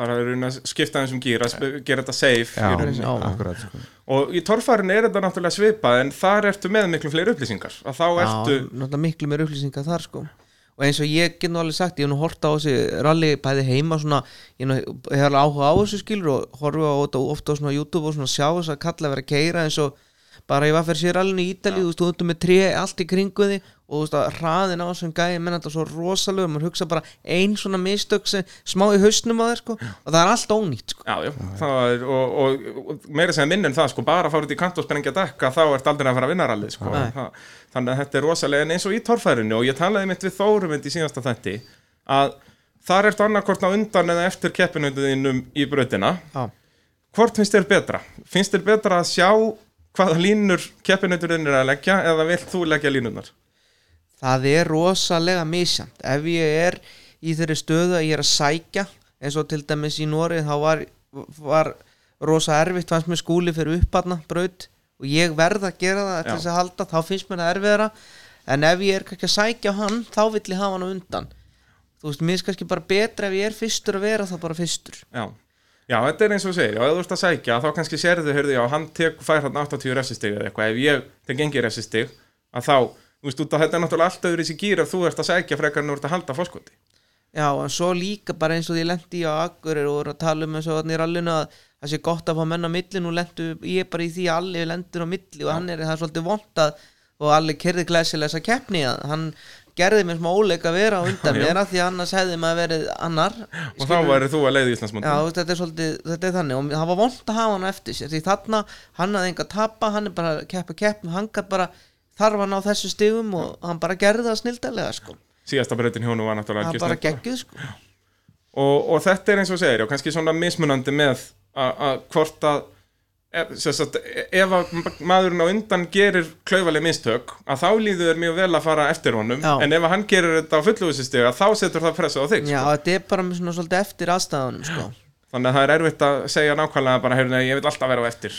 bara að að skipta eins um gýr að sp- gera þetta safe já, rauninni. Já. akkurat sko. og í torfærinu er þetta náttúrulega svipað en þar ertu með miklu fleiri upplýsingar að þá ertu Já, náttúrulega miklu meir upplýsingar þar sko og eins og ég get nú alveg sagt, ég hef nú horta á þessi rally bæði heima svona, ég hef alveg áhuga á þessu skilur og horfa á þetta ofta á svona YouTube og svona sjá þess að kalla vera að keira eins og bara ég var fyrir sér rallinu í Ítalíu, þú veist, þú ert með tré allt í kringu því og þú veist að hraðin á þessum gæði menn þetta svo rosalegu, mann hugsa bara ein svona mistök sem smá í hausnum á þér sko og það er allt ónýtt sko. Já, já, það er, og, og, og meira sem minn en það, sko, bara að fara út í kant og sprengja dekka, þá ert aldrei að fara að vinna rallið, sko. Það, þannig að þetta er rosalega, en eins og í torfærinu, og ég talaði mitt við Þórumund í síðasta þætti, að þar ertu annarkort á undan eða eftir keppinönduðinum í brautina. Já. Hvort finnst þér betra? Finnst þér betra að sjá hvaða línur keppinönduðin er að leggja, eða vilt þú leggja línurnar? það er rosalega misjant ef ég er í þeirri stöðu að ég er að sækja eins og til dæmis í Norið þá var, var rosa erfitt fannst mér skúli fyrir upparna braut og ég verð að gera það til þess að halda þá finnst mér það erfiðara. En ef ég er kannski að sækja hann þá vill ég hafa hann á undan. Þú veist, mér er kannski bara betra ef ég er fyrstur að vera þá bara fyrstur. Já, já þetta er eins og segir, já, ef þú ert að sækja þá kannski sérðu, heyrðu, já, hann tek, fær hann 80 resistig eða eitthvað, ef ég tek engi resistig, að þá, þú veist, að þetta er náttúrulega allt öðru í sig gýr ef þú ert að sækja frekar en þú ert að halda fórskoti. Já, en svo líka bara eins og því lendi á Akkurir og voru að tala um eins og er að það sé gott að fá menn á milli nú lendu ég bara í því að allir lendur á milli og hann er það er svolítið vondað og allir kerði glæsilega þessa keppni að hann gerði mér smá óleik að vera undan mér af því að annars hefði maður verið annar Og þá væri þú að leiði Já, Íslandsmóndin. þetta er þetta er þannig og það var vond að hafa hann eftir sér því þarna, hann hafði enga að tapa hann er bara að keppa keppni, hann bara þarf hann á þessu stigum og hann bara gerði það snildalega sko, Síðasta breytin hjónu var náttúrulega hann bara algjörslegt. geggjuð sko. Og, og þetta er eins og segir, já, kannski svona mismunandi með að að hvort að ef, sagt, ef að maðurinn á undan gerir klaufaleg mistök að þá líður þér mjög vel að fara eftir honum Já. en ef að hann gerir þetta á fullúsistega þá setur það pressu á þig Já, sko. þetta er bara svona svolítið eftir aðstæðunum sko. þannig að það er erfitt að segja nákvæmlega bara, heyrðu, ég vil alltaf vera á eftir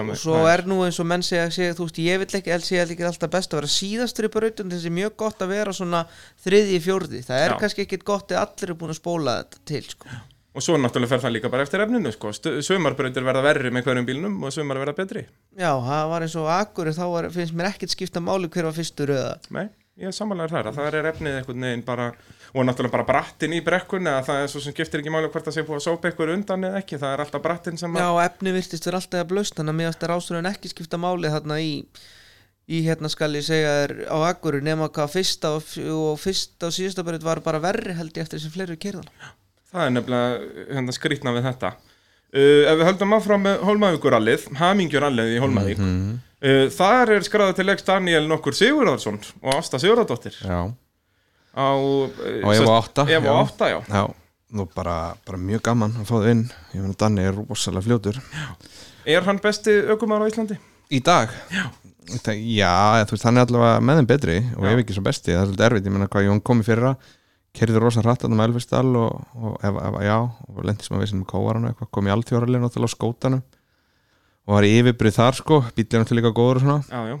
og svo er nú eins og menn segja, segja þú veist, ég vil ekki, LC er ekki alltaf best að vera síðastur í brautun þessi er mjög gott að vera svona þriði, fjórði, það er Já. kannski ekkit gott ef allir er búin að spóla þetta til sko. Og svo náttúrulega fer það líka bara eftir efninu sko. sumarbrautir verða verri með hverjum bílnum og sumar verða betri. Já, það var eins og Akuri þá var, finnst mér ekkit skipta máli hver var fyrstur eða. Nei, ég er samanlegar þar að það er efnið einhvern veginn bara og náttúrulega bara brattin í brekkunni að það er svo sem skiptir ekki máli hvort það sé búið að sópa ykkur undan eða ekki, það er alltaf brattin sem Já, að efni virtist vera alltaf að blöst þannig að mér ást að rásurinn ekki skipta máli þarna í í hérna skal ég segja þér á Akuri nema hvað fyrsta og, og fyrsta og síðasta braut var bara verri held ég eftir sem fleiri kerðan það er nefnilega hérna, skrýtna við þetta. Uh, ef við höldum áfram með Hólmavíkurallið Hamingjurallið í Hólmavík Mhm. uh, þar er skráða til leiks Daniel nokkur Sigurðarsson og Ásta Sigurðardóttir. Já, á, Evo 8 Evo 8, já. Já, nú bara, bara mjög gaman að fá það inn. Ég meina Danni er rosalega fljótur. Er hann besti aukumar á Íslandi? Í dag? Já. Það, já, þú veist, hann er allavega með þeim betri og Já. ef ekki svo besti, það er svolítið erfitt. Ég menna hvað Jón kom í fyrra, kerði rosa hratt þarna með Elfistal og, og ef, ef, já og lendi sem að veist með kóvaran og eitthvað kom í alltjóralegin og til á skótanum og var í yfirbrið þar sko, bílið náttúrulega líka góður og svona. Já, já,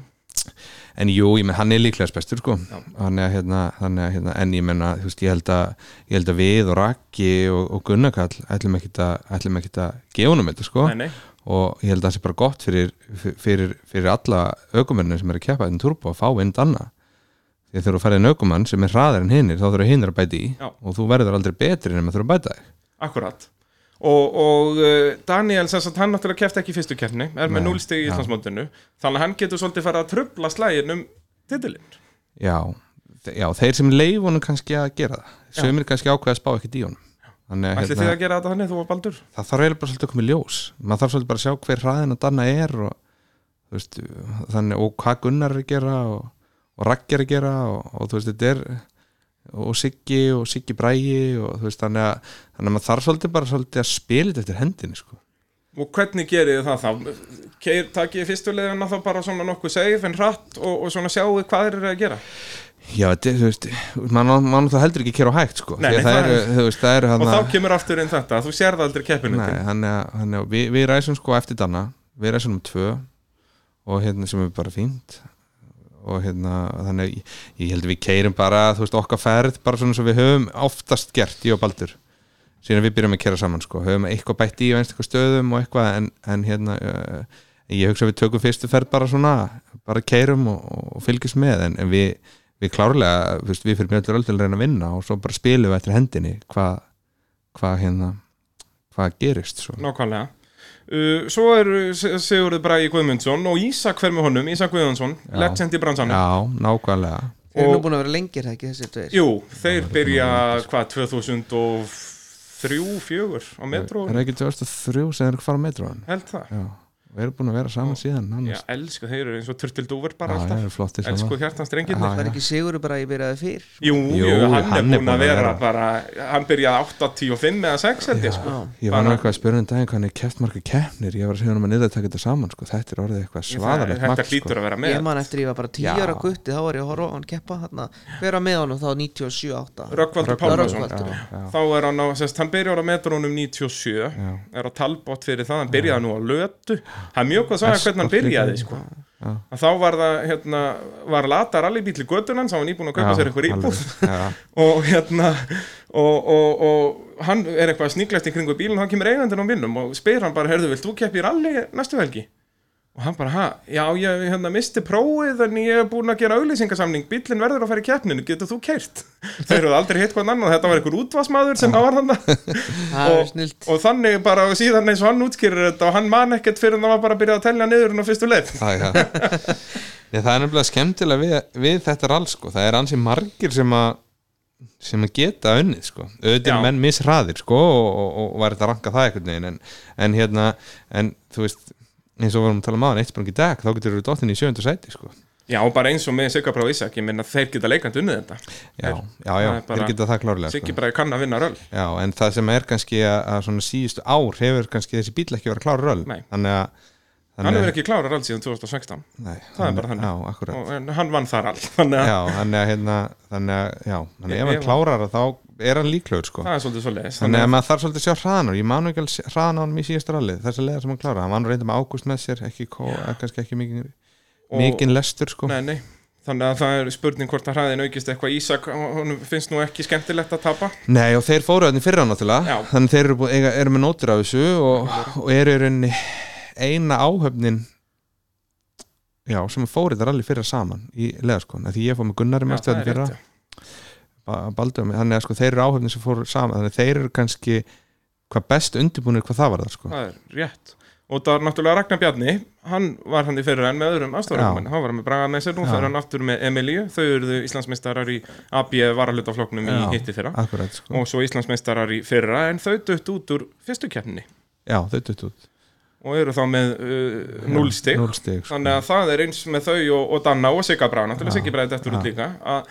en jú, ég menn, hann er líklega bestur sko. Þannig að hérna, að hérna en ég menna, þú veist, ég held að ég held að við og Raki og, og Gunnakall ætlum ekkit að, að gefa honum þetta sko. Nei, nei. Og ég held að það sé bara gott fyrir, fyrir, fyrir alla aukumennir sem er að keppa þetta turbo að fá inn danna því að þegar þú færið en aukumann sem er hraðar en hinnir þá þurfa hinnir að bæta í. Já. og þú verður aldrei betri en að þurfa að bæta þig. Akkurat. Og, og uh, Daniel, sem sagt, hann náttúrulega kefti ekki í fyrstu keppni, er með Nei, 0 stig í já. Íslandsmótinu, þannig að hann getur svolítið farið að trubla slægin um titilinn. já, já, þeir sem leif honum kannski að gera það. Sömur kannski ákveða að spá ekkert í honum. Þannig að að gera þetta þannig, þú og Baldur? það þarf eiginlega bara svolítið að koma í ljós. Maður þarf svolítið bara að sjá hver hraðin að danna er og, þú veist, þannig, og hvað Gunnar er að gera og, og Raggi er að gera og, og þú veist, þetta er og Siggi og Siggi Brægi og þú veist, þannig að, þannig að maður þarf svolítið bara svolítið að spila þetta eftir hendinni sko. Og hvernig gerir það þá? Keir, takið fyrstu leiðina þá bara svona nokkuð safe en hratt og, og svona sjáu hvað þeir eru að gera? já, þetta er, þú veist maður má náttúrulega heldur ekki kera á hægt sko, Nei, nei, að það það þú veist, það eru Og hana, þá kemur aftur inn þetta, þú sérð aldrei keppinu Nei, þannig að, við, við ræsum sko eftir danna við ræsum um tvö og hérna sem er bara fínt og hérna þannig ég, ég held að við keirum bara þú veist okkar ferð bara svona sem við höfum oftast gert ég og Baldur. Síðan við byrjum að kera saman sko. Höfum eitthvað bætt í á einstaklega stöðum og eitthvað en, en hérna uh, ég hugsa að við tökum fyrstu ferð bara svona bara keirum og, og fylgjast með en, en við, við klárlega veist, við fyrir mjög öll til að reyna að vinna og svo bara spilum við eftir hendinni hvað hva, hérna hvað gerist svo. Nákvæmlega. Uh, svo er Sigurður Bragi Guðmundsson og Ísak hver með honum, Ísak Guðmundsson, legend í bransanum. Já, nákvæmlega Þeir eru nú búin að vera lengir það ekki þessi tveir Jú, þeir byrja, hvað, 2003, 4 á metro, Er það ekki 2003 sem þeir eru að fara á metróan? held það. Já, og eru búin að vera saman síðan Já, nánast. elsku, þeir eru eins og turtildúfur bara Já, alltaf. já, flottir Elsku saman hjartanstrengir Já, var ekki Sigur bara að ég byrjaði fyrr? Jú, jú, Jú, hann, hann er búin að vera, bara Hann byrjaði 85 eða 6 held ég sko. Já. Ég var nú Bara- eitthvað að spyrja um daginn hvað hann er keft marga keppnir. Ég var að segja hann um að niður að taka þetta saman sko. þetta er orðið eitthvað svaðalegt Þetta magn, hlýtur sko. að vera ég með man eftir ég var bara 10 Já. ára gutti þá var ég að horfa á hann keppa hann hver var með honum þá? 97-8 Röggvaldur Rögnvaldur, Pálmarsson Rögnvaldur. já, já, Þá er hann á, sérst, hann byrjar á metrónum 97 já, Er á talbót fyrir það, hann byrjaði nú á lötu Það er mjög hvað að sagja hvernig hann byrjaði sko. Þá var það, hérna, var lata rallybíl í göttunan Sá hann íbúin að Já, sér eitthvað íbúð og hérna og, og, og hann er eitthvað sníklegt í kringu bílun og hann kemur eigandinn á vinnum og spyr hann bara, heyrðu, vilt þú keppi rally næstu helgi? Og hann bara, ha, já, ég hérna, misti prófið en ég er búin að gera auðlýsingasamning bílinn verður að fara í keppninu, getur þú keirt? þeir eru aldrei hitt hvern annan, þetta var einhver útvarsmaður sem var hann og, og þannig bara síðan eins og hann útskýrir þetta og hann man ekkert fyrir en það var bara að byrja að telja niður hann á fyrstu leið. Það, er nefnilega skemmtilega við, við þetta rall sko. það er ansi margir sem að sem að geta unnið sko. auðvitað menn misraðir sko, og, og, og var þetta að ranka það einhvern veginn en, en hérna, en þú veist eins og við varum að tala um aðan, eitt sprungi dag þá getur þú dottin í sjöndu sæti sko. já, bara eins og með Sigga Brá Ísak ég minna þeir geta leikandi unnið þetta já, já, já, er þeir geta það klárlega Siggi sko. bara kann að vinna röll já, en það sem er kannski að, að svona síðustu ár hefur kannski þessi bíl ekki verið að klára röll Nei. þannig að hann hefur ekki klárað röll síðan 2016 nei, það er bara þannig. já, akkurat og hann vann þar all þannig að já, þannig að hérna þannig að, já, þannig að Ég- ef hann klárar þá er hann líklegur sko. Það er svolítið svo leiðis þannig að maður þarf svolítið að sjá hraðan og ég nú ekki alveg hraðan á hann í síðasta rallið þess að leiða sem hann klára, hann var nú reynda með ágúst með sér ekki, kó, kannski ekki mikið mikið lestur sko. Nei, nei. þannig að það er spurning hvort að hraðin aukist eitthvað. Ísak, hún finnst nú ekki skemmtilegt að tapa. Nei og þeir fóru þannig fyrra náttúrulega. Þannig þeir eru, búið, eiga, eru með nótur af þessu og, og eru eina áhöfnin já, sem fóru þetta rally fyrra saman í leðaskon, því ég fór með Gunnari það er fyrra. rétt, já. Ba- Baldur, þannig að sko þeir eru áhöfnin sem fóru saman. Þannig að þeir eru kannski hvað best undirbúinir hvað það var það sko. Það er rétt. Og það er náttúrulega Ragnar Bjarni hann var hann í fyrir enn með öðrum aðstofnum hann var með Braga með sér, nú fyrir hann aftur með Emilíu. Þau eruðu Íslandsmeistarar í AB varalutafloknum í hitti fyrra. akkurat sko, og svo Íslandsmeistarar í fyrra en þau dött út úr fyrstu keppninni. Já þau dutt út. Og eru þá með uh, 0 stig Núll stig sko. þannig að það er eins með þau og, og Danna og Sigga Brá, náttúrulega Já, Siggi Bræði eftir út líka. Að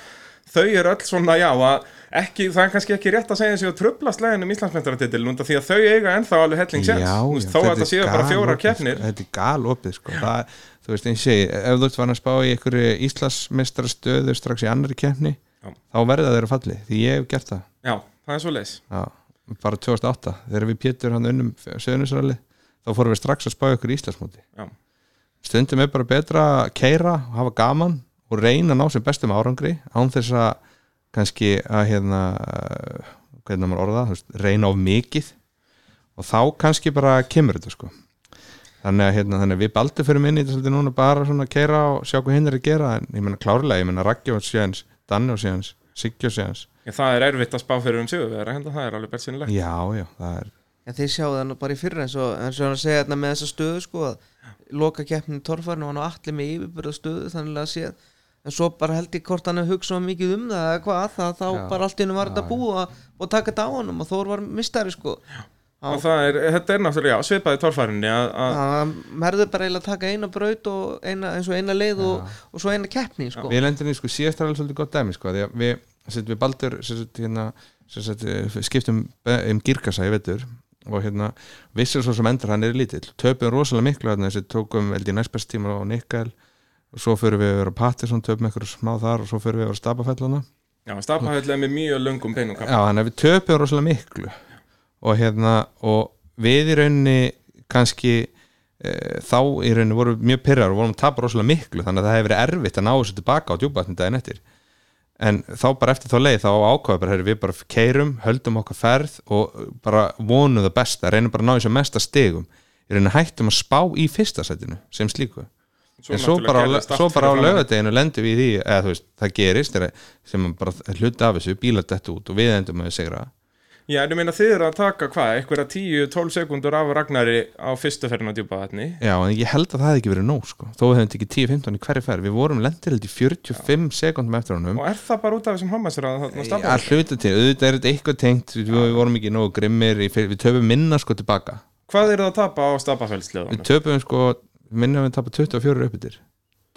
þau eru öll svona, já, að ekki, það er kannski ekki rétt að segja þessi og tröfla slegin um Íslandsmeistaratitil núnda því að þau eiga ennþá alveg helling já, þó að er séu bara fjórar sko. Þetta er galopið sko. það, Þú veist eins og ég ef þú ert farin að spá í einhverju Íslandsmeistara stöðu strax í annari keppni Já. þá verða þeirra falli því ég hef gert það. Já, það er svo leis Já, bara 2008 þegar við Pétur hann unnum söðunisrali þá fórum við strax að er og reyna að ná sem bestum árangri án þess að kannski að hérna hvernig maður orða, veist, reyna of mikið. Og þá kannski bara kemur þetta sko. Þannig að, hérna, þannig að við baldur fyrir minni þetta svolítið núna bara svona að keira og sjá hvað hinn er að gera. En ég menna klárlega, ég menna Raggi og séðans Danni og séðans, Siggi og séðans það er erfitt að spá fyrir um sigurvera, hérna það er alveg bersinilegt já, já, það er En þeir sjáu það nú bara í fyrra eins og, eins og hann segja þarna með þessa stöðu sko að loka keppnin torfarn og hann á allir með yfirbyrða stöðu þannig að séð en svo bara held ég hvort hann að hugsa mikið um það eða hvað það þá Já. bara allt hennu var þetta Já, búið að, og taka þetta á honum og Þór var mistari sko. Og það er, þetta er náttúrulega, já, svipaði torfærinni að, að merður bara eiginlega að taka eina braut og eina, eins og eina leið og, og svo eina keppni sko. Við lendum í sko síðast er alveg svolítið gott dæmi sko því að við, við baldur hérna, eh, skiptum um girkassa í vetur og hérna vissir svo sem endur hann er lítill. Töpum rosalega miklu hérna þessi tókum held í næstbest tíma á Nikkel svo fyrir við að vera á Patterson töpum eitthvað smá þar og svo fyrir við að vera á Stabafellana já, stafahöll er með mjög löngum beinum Já, þannig að við töpum rosalega miklu. Og hérna og við í rauninni kannski e, þá í rauninni vorum við mjög pyrrar og vorum að tapa rosalega miklu þannig að það hefur verið erfitt að ná þessu tilbaka á djúbatni daginn eftir. En þá bara eftir þá leið þá ákvaða bara, við bara keirum, höldum okkar ferð og bara vonum það besta reynum bara að ná þessu mesta stigum. Í rauninni hættum að spá í fyrsta setinu sem slíku en svo bara, svo bara á lögadeginu lendum við í því eða þú veist, það gerist sem bara hluti af þessu, bílar dett út og við endum að segra Já, en ég meina þið eru að taka hvað, einhverja 10-12 sekundur af Ragnari á fyrstu ferðin á djúpaðatni Já, en ég held að það hefði ekki verið nóg sko. þó hefðum tekið 10-15 í hverju ferð. Við vorum lendir held í 45 sekundum eftir honum. Og er það bara út af þessum hammasræða þarna að stafahöll? hluta til, auðvitað er þetta eitthvað tengt. Við, við vorum ekki nógu grimmir. Við töfum minna sko tilbaka. Hvað er það að tapa á við stapafellsliðunum? töpum sko minnum við tapa 24 uppbyttir.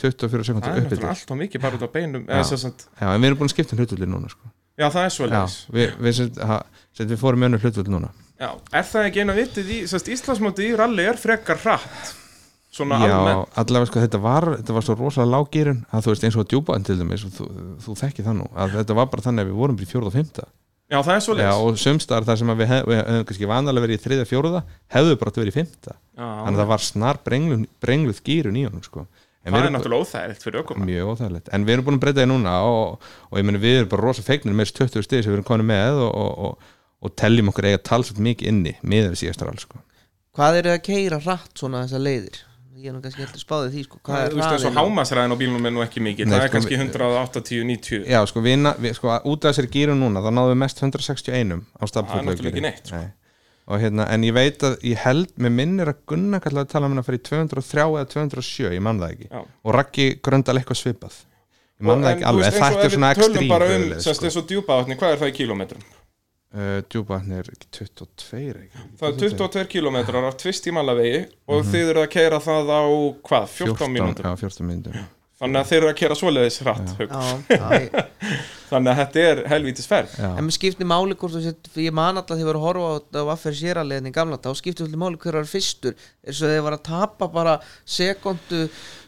24 Það sekundur er náttúrulega uppbyttir. allt og mikið bara út á beinum Já. já, en við erum búin að skipta um hlutvöldi núna sko. Já, það er svo já, leis við, við, sem, ha, sem við fórum önnur hlutvöldi núna. Já, er það ekki eina vitið í Íslandsmóti í rally er frekar hratt? Svona já, almennt. allavega sko þetta var þetta var svo rosalega lágýrun að þú veist eins og djúpaðan til dæmis og þú, þú þekki það nú að þetta var bara þannig að við vorum í fjóruð og fymta Já, það er svo já, og sumstar þar sem að við, hef, við hefum kannski vanalega verið í þriðja fjóruða hefðu bara átt að verið í fymta þannig að það var snar brengluð, brengluð gýrun í honum sko. En Það er náttúrulega óþægilegt fyrir ökum mjög óþægilegt en við erum búin að breyta því núna og, og ég meni við erum bara rosa fegnir með þessi 20 stið sem við erum konið með og, og, og, og teljum okkur eiga talsvægt mikið inni miður við síðastar alls sko. Hvað eru að keira rætt svona þessar leiðir? Ég er nú kannski heldur spáðið því sko. Hvað Þú er veist og hraðinn á- hámasræðin á bílnum er nú ekki mikið Nei, Það er sko, kannski við- 180, 90 já sko, við, við, sko út af þessari gýrun núna þá náðum við mest 161 á Það er náttúrulega ekki neitt, sko. og hérna, en ég veit að ég held með minnir að Gunnar kallaði að tala um hann að fyrir 203 eða 207, ég man það ekki Já. og Raggi Gröndal eitthvað svipað ég man Og- það en ekki þú alveg, veist, ef er svona við tölum ekstrím bara um, semst sko. eins og djúpavatni, hvað er það í kílómetrum? Uh, djúpavatn er ekki 22 ekki? Það er 22 kílómetrar af tvist í malavegi og Mhm. þið eru að keira það á hvað, 14 mínútur? já, 14 mínútur Þannig að þeir eru að keira svoleiðis hratt Þannig að þetta er helvítis ferð. Já. En mér skiptir máli hvort þú sett Ég man alltaf því að ég var að horfa á Vaffer séraleðin í gamla þá skiptir alltaf máli hver var fyrstur. Eins og þeir var að tapa bara sekundu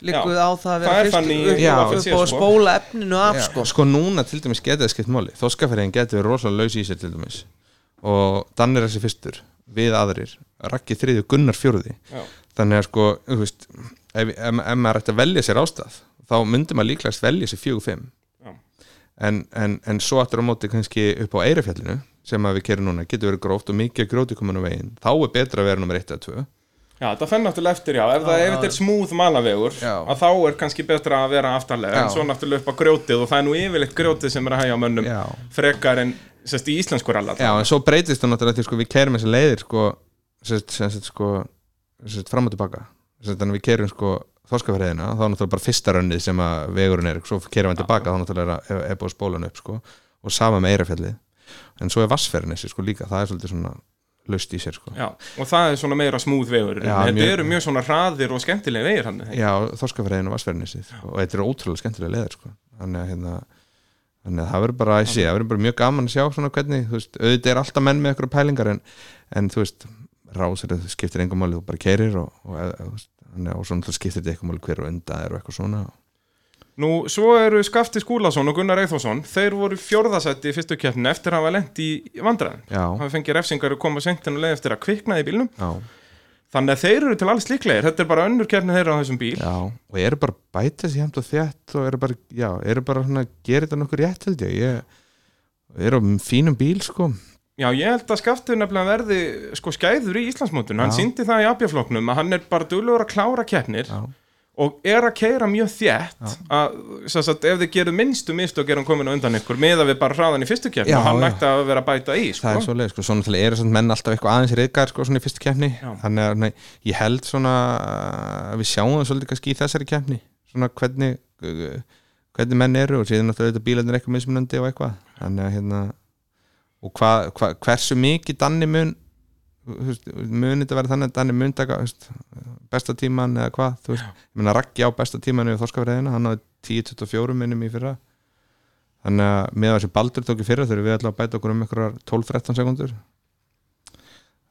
líkuð á það að vera er fyrstur upp, og að sko. spóla efninu af sko. sko núna til dæmis getið skipt máli. Þóskafæriðin getið verið rosalega laus í sér til dæmis. Og Dan er þessi fyrstur við aðrir, Raggi þriðju Gunnar fjórði. Já. þannig að sko þú veist, ef, ef, ef maður ætti að velja sér ástað þá myndi maður líklegast velja sér fjögur fimm Já. en, en, en svo aftur á móti kannski upp á Eirafjallinu sem að við kerum núna, getur verið gróft og mikið gróti komin á veginn, þá er betra að vera nummer 1 eða 2 Já, þetta fenn náttúrulega eftir, já, ef, það, ef þetta er smúð malavegur Já. að þá er kannski betra að vera aftarlega en Já. svo náttúrulega upp á grjótið og það er nú yfirleitt grjótið sem er að hægja á mönnum Já. frekar en sérst í íslensku ralla Já, en svo breytist það náttúrulega því sko, við keirum þessi leiðir sko, sett, sett, sko, sett, fram og tilbaka þannig við keirum sko, þorskafæriðina þá er náttúrulega bara fyrsta rönnið sem að vegurinn er svo keirum við tilbaka þá náttúrulega er, er búið spólan upp sko, og sama með eirafjallið en svo er vassferðin þessi sko líka það er svolítið svona löst í sér sko. Já, og það er svona meira smúð vegur Já, Þetta mjög- eru mjög svona hraðir og skemmtilega vegir hann Já, þorskafæriðin og vassferðin þessi og þetta er ótrúlega skemmtilega leiðir sko. þannig að hérna Þannig að það verður bara, verður bara mjög gaman að sjá svona hvernig, þú veist, auðvitað er alltaf menn með ykkur pælingar en, en þú veist, rásir það skiptir engum máli, þú bara keirir og, og, og, og svona þú skiptir þetta eitthvað máli hver og enda er og eitthvað svona. Nú, svo eru Skafti Skúlason og Gunnar Eithosson þeir voru fjórðasætti í fyrstu keppni eftir að hafa lent í vandræðin hafa fengið refsingar og koma sentin og leið eftir að kviknaði í bílnum. Já, þannig að þeir eru til alls líklegir. Þetta er bara önnur keppni þeirra á þessum bíl. Já. Og eru bara bæta sér hefnt og þétt og eru bara, já, eru bara svona að gera þetta nokkur rétt held ég, ég eru á fínum bíl sko Já, ég held að Skafti nefnilega verði sko skæður í Íslandsmótun hann síndi það í abjafloknum að hann er bara duglegur að klára keppnir Já, og er að keira mjög þétt að sagt, ef þið gerum minnstu mistök er hann komin á undan ykkur með að við bara hraðan í fyrstu keppni og hann nætti að vera að bæta í sko. það er svo leið, sko, svona eru svona menn alltaf eitthvað aðeins reyðgar sko svona í fyrstu keppni. Þannig að nei, ég held svona að við sjáum það svolítið kannski í þessari keppni svona hvernig hvernig menn eru og síðan náttúrulega þetta bílarnir eitthvað mismunandi og að hva, hva, hversu mikið Danni mun þú veist, mun þetta vera þannig að Danni mun taka þú veist, besta tíman eða hvað þú veist, ég meina Raggi á besta tíman í Þorskafræðina, hann á 10-24 minnum í fyrra. Þannig að með þessi baldur tók í fyrra þurfum við alltaf að bæta okkur um einhverjar 12-13 sekundur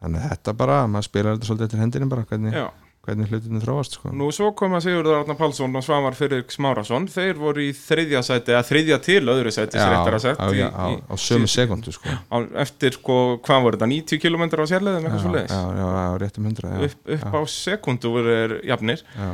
þannig að þetta bara, maður spilar þetta svolítið eftir hendinni bara, hvernig, Já. Hvernig hlutinu þróast sko. Nú svo koma Sigurður Arnar Pálsson og Svavar fyrir Smárasson þeir voru í þriðja sæti eða þriðja til öðru sæti já, sér eftir að á, já, á, á sömu sekundu sko. á, eftir sko, hvað voru þetta, 90 km á sérleðum eitthvað svo leiðis já, já, já, réttum hundra já, upp, upp á sekundu voru þeir jafnir. Já.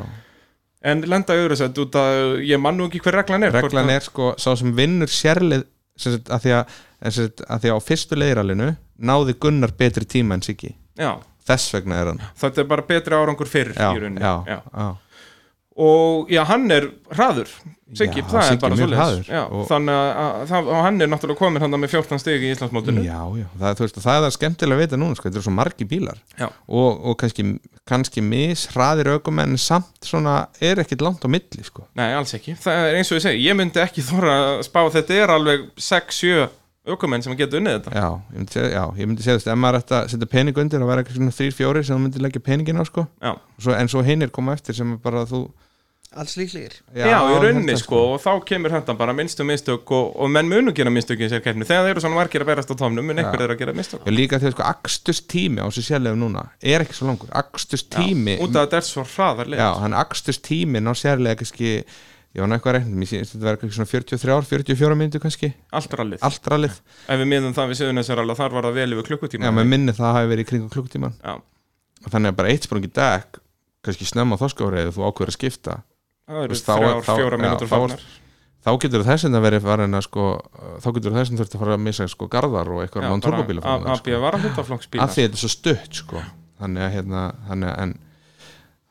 en lenda í öðru sæti út að ég man nú ekki hver reglan er reglan er sko, sá sem vinnur sagt, að, því að, að því að á fyrstu leiðralinu náði Gunnar betri tíma en Siggi. Já, þess vegna er hann. Þetta er bara betri árangur fyrir í rauninni. já, Já. og já, hann er hraður. Siggi, það er bara er og- þannig að, hann er náttúrulega komin hann með 14 stig í Íslandsmótinu. Já, já, það, þú veist, það er skemmtilega að vita núna sko, þetta eru svo margi bílar. Og, og kannski, kannski mishraðir ökumenn samt svona er ekkit langt á milli sko. Nei, alls ekki. Það er eins og ég segi, ég myndi ekki þóra að spá þetta er alveg 6-7 ökumenn sem getur unnið þetta. Já, ég myndi segja, já, ég myndi segja þess ef maður ætti að setja pening undir og vera eitthvað svona þrýr, fjóri sem þú myndi leggja peningin á sko. Já, svo, en svo hinir koma eftir sem er bara þú alls líklegir. Já, í ég rauninni það, sko og þá kemur þetta bara minnstu mistök og, og menn munu gera mistök í þessar keppni. Þegar þeir eru svona margir að berast á tómnum mun einhver þeir að gera mistök. Já, líka þegar sko aksturs tími á þessu sérlegum núna er ekki svo langur, aksturs tími út af að þetta er svo hraðar ég var eitthvað reynum, ég syns þetta verður kannski svona 43, 44 myndu kannski. Allt rallið. Allt rallið, ef við miðum það við Suðunesarall þar var það vel yfir klukkutíma. Já, með minni það hafi verið í kringum klukkutíman. Já, og þannig að bara eitt sprungi dekk kannski snemma þoskárið þú ákveður að skipta. Það eru þrjár, fjóra já, mínútur þá getur þess að verið farin að sko þá getur þess að þurft að fara að missa sko garðar og eitthvað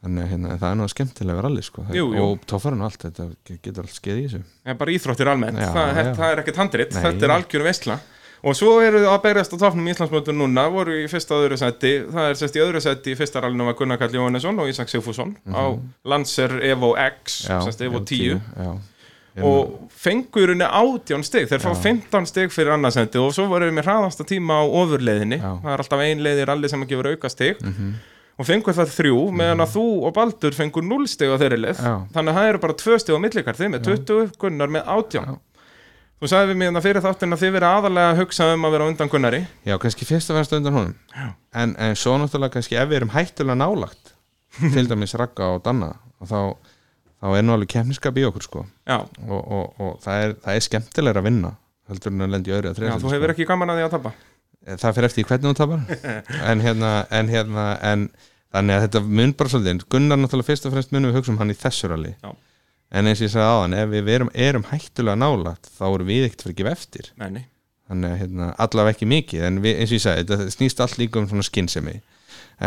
þannig að hérna en, að hérna, en það er nú skemmtilega allir sko. Jú, jú. og tófarinn og allt þetta getur allt skeið í þessu. Það er bara íþróttir almennt, Já, það, já. það er ekkert handrit, þetta er algjörum veistla og svo eru þau að berjast á topnum í Íslandsmótur núna, voru í fyrsta og öðru seti það er sérst í öðru seti í fyrsta rallinu var Gunnar Karl Jóhannesson og Ísak Sigfússon á Lancer Evo X, Mhm. Já, sérst Evo Evo 10 já. og fengu í rauninni átján stig þeir fá 15 stig fyrir annarsendi og svo voru við með hraðasta tíma á ofurleiðinni Mhm. og fengu það þrjú meðan að þú og Baldur fengu 0 stig á þeirri leið þannig að það eru bara 2 stig á millikar þið með 20, Gunnar með 18 Já. þú sagði við mér þetta fyrir þáttin að þið verið aðalega að hugsa um að vera undan Gunnari. Já, kannski fyrst að verðast undan honum. En, en svo náttúrulega kannski ef við erum hættulega nálagt til dæmis Ragga og Danna og þá, þá er nú alveg kemniskap í okkur sko. Já, og, og, og það, er, það er skemmtilega að vinna heldur en að lendi öðru að já þriðja þú hefur ekki gaman að því að tapa það fyrir eftir hvernig hún tapar. En hérna, en hérna en, þannig að þetta mun bara svolítið Gunnar náttúrulega fyrst og fremst munum við hugsa um hann í þessu rally Já. en eins og ég sagði áðan ef við erum, erum hættulega nálægt þá erum við ekkert fyrir að gefa eftir. Nei. þannig að hérna, allavega ekki mikið en við, eins og ég sagði, þetta snýst allt líka um svona skinnsemi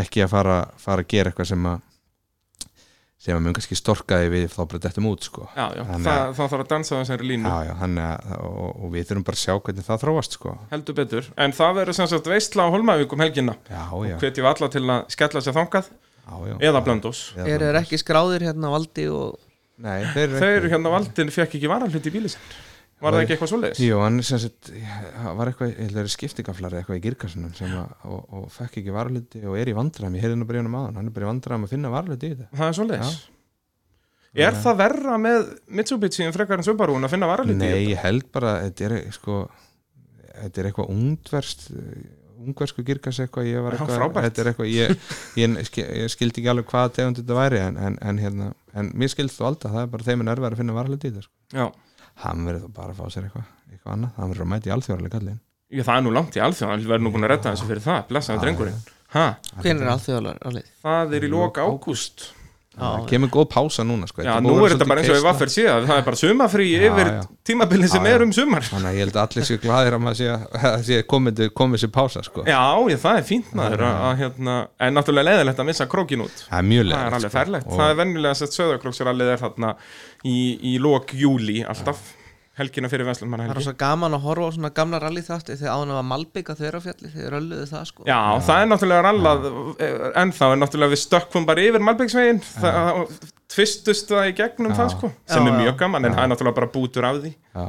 ekki að fara, fara að gera eitthvað sem að sem að mun kannski storkaði við þá bara dettum út sko. Já, já, Þannig það, að- það þarf að dansa á þessari línu. Já, að og, og við þurfum bara að sjá hvernig það þróast sko. Heldur betur, en það verður sem sagt veistla á Holmavíkum helgina. Já, já, hvetjum alla til að skella sér þangað já, já. eða blöndós eru þeir ekki skráðir hérna á valdi og Nei, þeir eru þeir ekki. hérna valdin fekk ekki varahlut í bíli sinn var það ekki eitthvað svoleiðis? Jú, hann sagt, var eitthvað, að skiptingaflari eitthvað í girkassunum sem að, og, og fekk ekki varluti og er í vandræðum, ég heyrði nú bara í honum aðan, hann er bara í vandræðum að finna varluti í þetta. það er svoleiðis er það verra með Mitsubishi en frekar en Subaru en að finna varahlut í Nei, þetta? ég held bara, að þetta er sko, þetta er eitthvað ungverst, ungversku girkas eitthvað, ég var Já, eitthvað, þetta er eitthvað, ég, ég, ég skildi ekki alveg hvað tegund þetta væri, en, en, en hérna, en mér skildi þú alltaf, það er bara þeim er erfið að finna varluti í þetta, sko. Hann verður þá bara að fá sér eitthvað, eitthvað annað, hann verður að mæta í alþjóðarlega kallin. Já, það er nú langt í alþjóðan, hann verður nú búin að redda þessu fyrir það, blessaði drengurinn. Ha, hvenær er alþjóðalar það er í lok ágúst. Það kemur góð pása núna, sko. Já, nú að er þetta bara eins og við vaffir síðan, það er bara sumafrí Já, yfir já. tímabilið sem Já, já. er um sumar. Þannig að ég held að allir séu glaðir að maður sé að það sé komið, sér pása sko. Já, ég, það er fínt maður að, að hérna, en náttúrulega leiðilegt að missa krókin út. Það er mjög Það leið er alveg ferlegt. Og, Það er venjulega sett söðaklóksrallið er þarna í, í lok júli alltaf, helgina fyrir Vestlunmanna það er helgi. svo gaman að horfa á svona gamla rally þátti þegar ána var Malbygg að þeirra fjalli þeir rölluðu það sko Já, það er náttúrulega rallað ennþá, en náttúrulega við stökkum bara yfir Malbyggsvegin, tvistust það í gegnum Já. það sko, sem Já, er já. mjög gaman, en það er náttúrulega bara bútur af því. já,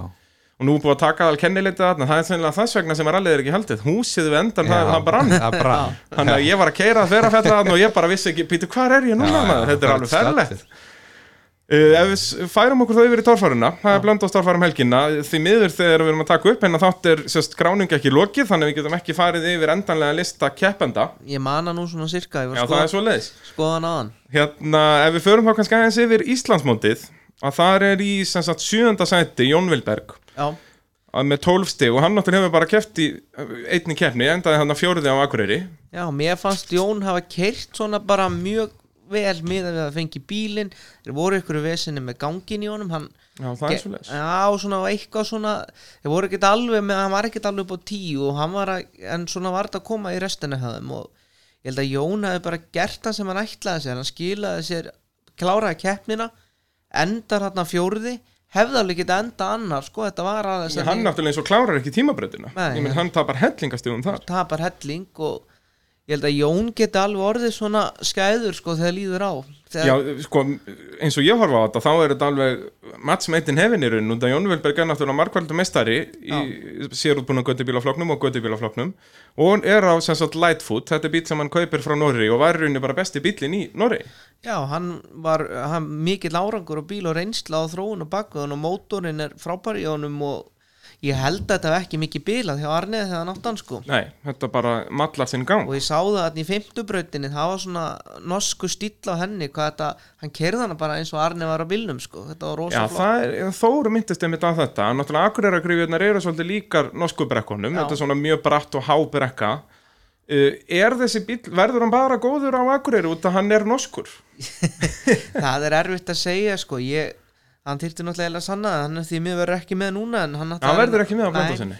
Og nú er búið að taka það al kennileitið þarna, það er sennilega þess vegna sem að rallið er ekki haldið. Húsið við endan, það, það brann. Það brann Þannig að ég var að keira að vera fella þarna og ég bara vissi ekki, Pítur, hvað er ég núna Já, maður? já, Þetta er alveg ferlegt. Uh, ef við færum okkur þá yfir í torfæruna það er blönd á torfærum helgina. Því miður þegar við erum að taka upp en þátt er sérst gráning ekki lokið þannig að við getum ekki farið yfir endanlega lista keppenda. Ég mana nú svona sirka, ég já var það er svo leiðis skoða hann aðan hérna ef við förum þá kannski aðeins yfir Íslandsmótið að það er í sem sagt sjönda sæti Jón Vilberg. Já, að með 12 stig og hann náttúrulega hefur bara keppt í uh, einni keppni endaði hann að fjóriði á Akureyri. Já, mér fannst Jón hafa keirt svona bara mjög vel miðað við að fengi bílinn. Þeir voru ykkur vesinni með gangin í honum hann já það er svo leiðis Já, svona eitthvað svona þeir voru ekkert alveg með, hann var ekkert alveg upp á tíu og hann var að, en svona var þetta að koma í restina þeim og ég held að Jón hefði bara gert það sem hann ætlaði sér. Hann skilaði sér, kláraði keppnina endar hann fjórði hefði alveg getað enda annar sko, þetta var aðeins hann náttúrulega eins og klárar ekki já. hann tapar hellingastigum þar. Tapar helling og ég held að Jón geti alveg orðið svona skæður sko þegar líður á. Þegar, Já, sko, eins og ég horfa á þetta þá er þetta alveg match made in heaven í raun. Út að Jón Vilberg er náttúrulega markvældu meistari í sérútbúna göttubílafloknum og göttubílafloknum og er á sem sagt Lightfoot, þetta er bíl sem hann kaupir frá Norri og var rauninni bara besti bílinn í Norri Já, hann var hann, mikill árangur og bíl og reynsla á þróun og bakveðun og mótorinn er frábær í honum og ég held að þetta var ekki mikið bílað hjá Arnið þegar hann átt hann sko. Nei, þetta bara mallar sinn gang. Og ég sá það að í fimmtubrautinni það var svona norsku stíll á henni hvað þetta, hann kerði hana bara eins og Arnið var á bílnum sko, þetta var Já, rosa flott. það er, Þóru myndist einmitt á þetta. Náttúrulega akureyragrifjurnar eru svolítið líkar norsku brekkunum, Já. þetta er svona mjög bratt og há brekka. Uh, Er þessi bíl, verður hann bara góður á akureyri út að hann er norskur? það er erfitt að segja sko. Ég, hann þyrfti náttúrulega að sanna það, hann er því mér verður ekki með núna hann, Hann verður ekki með á blönda sinni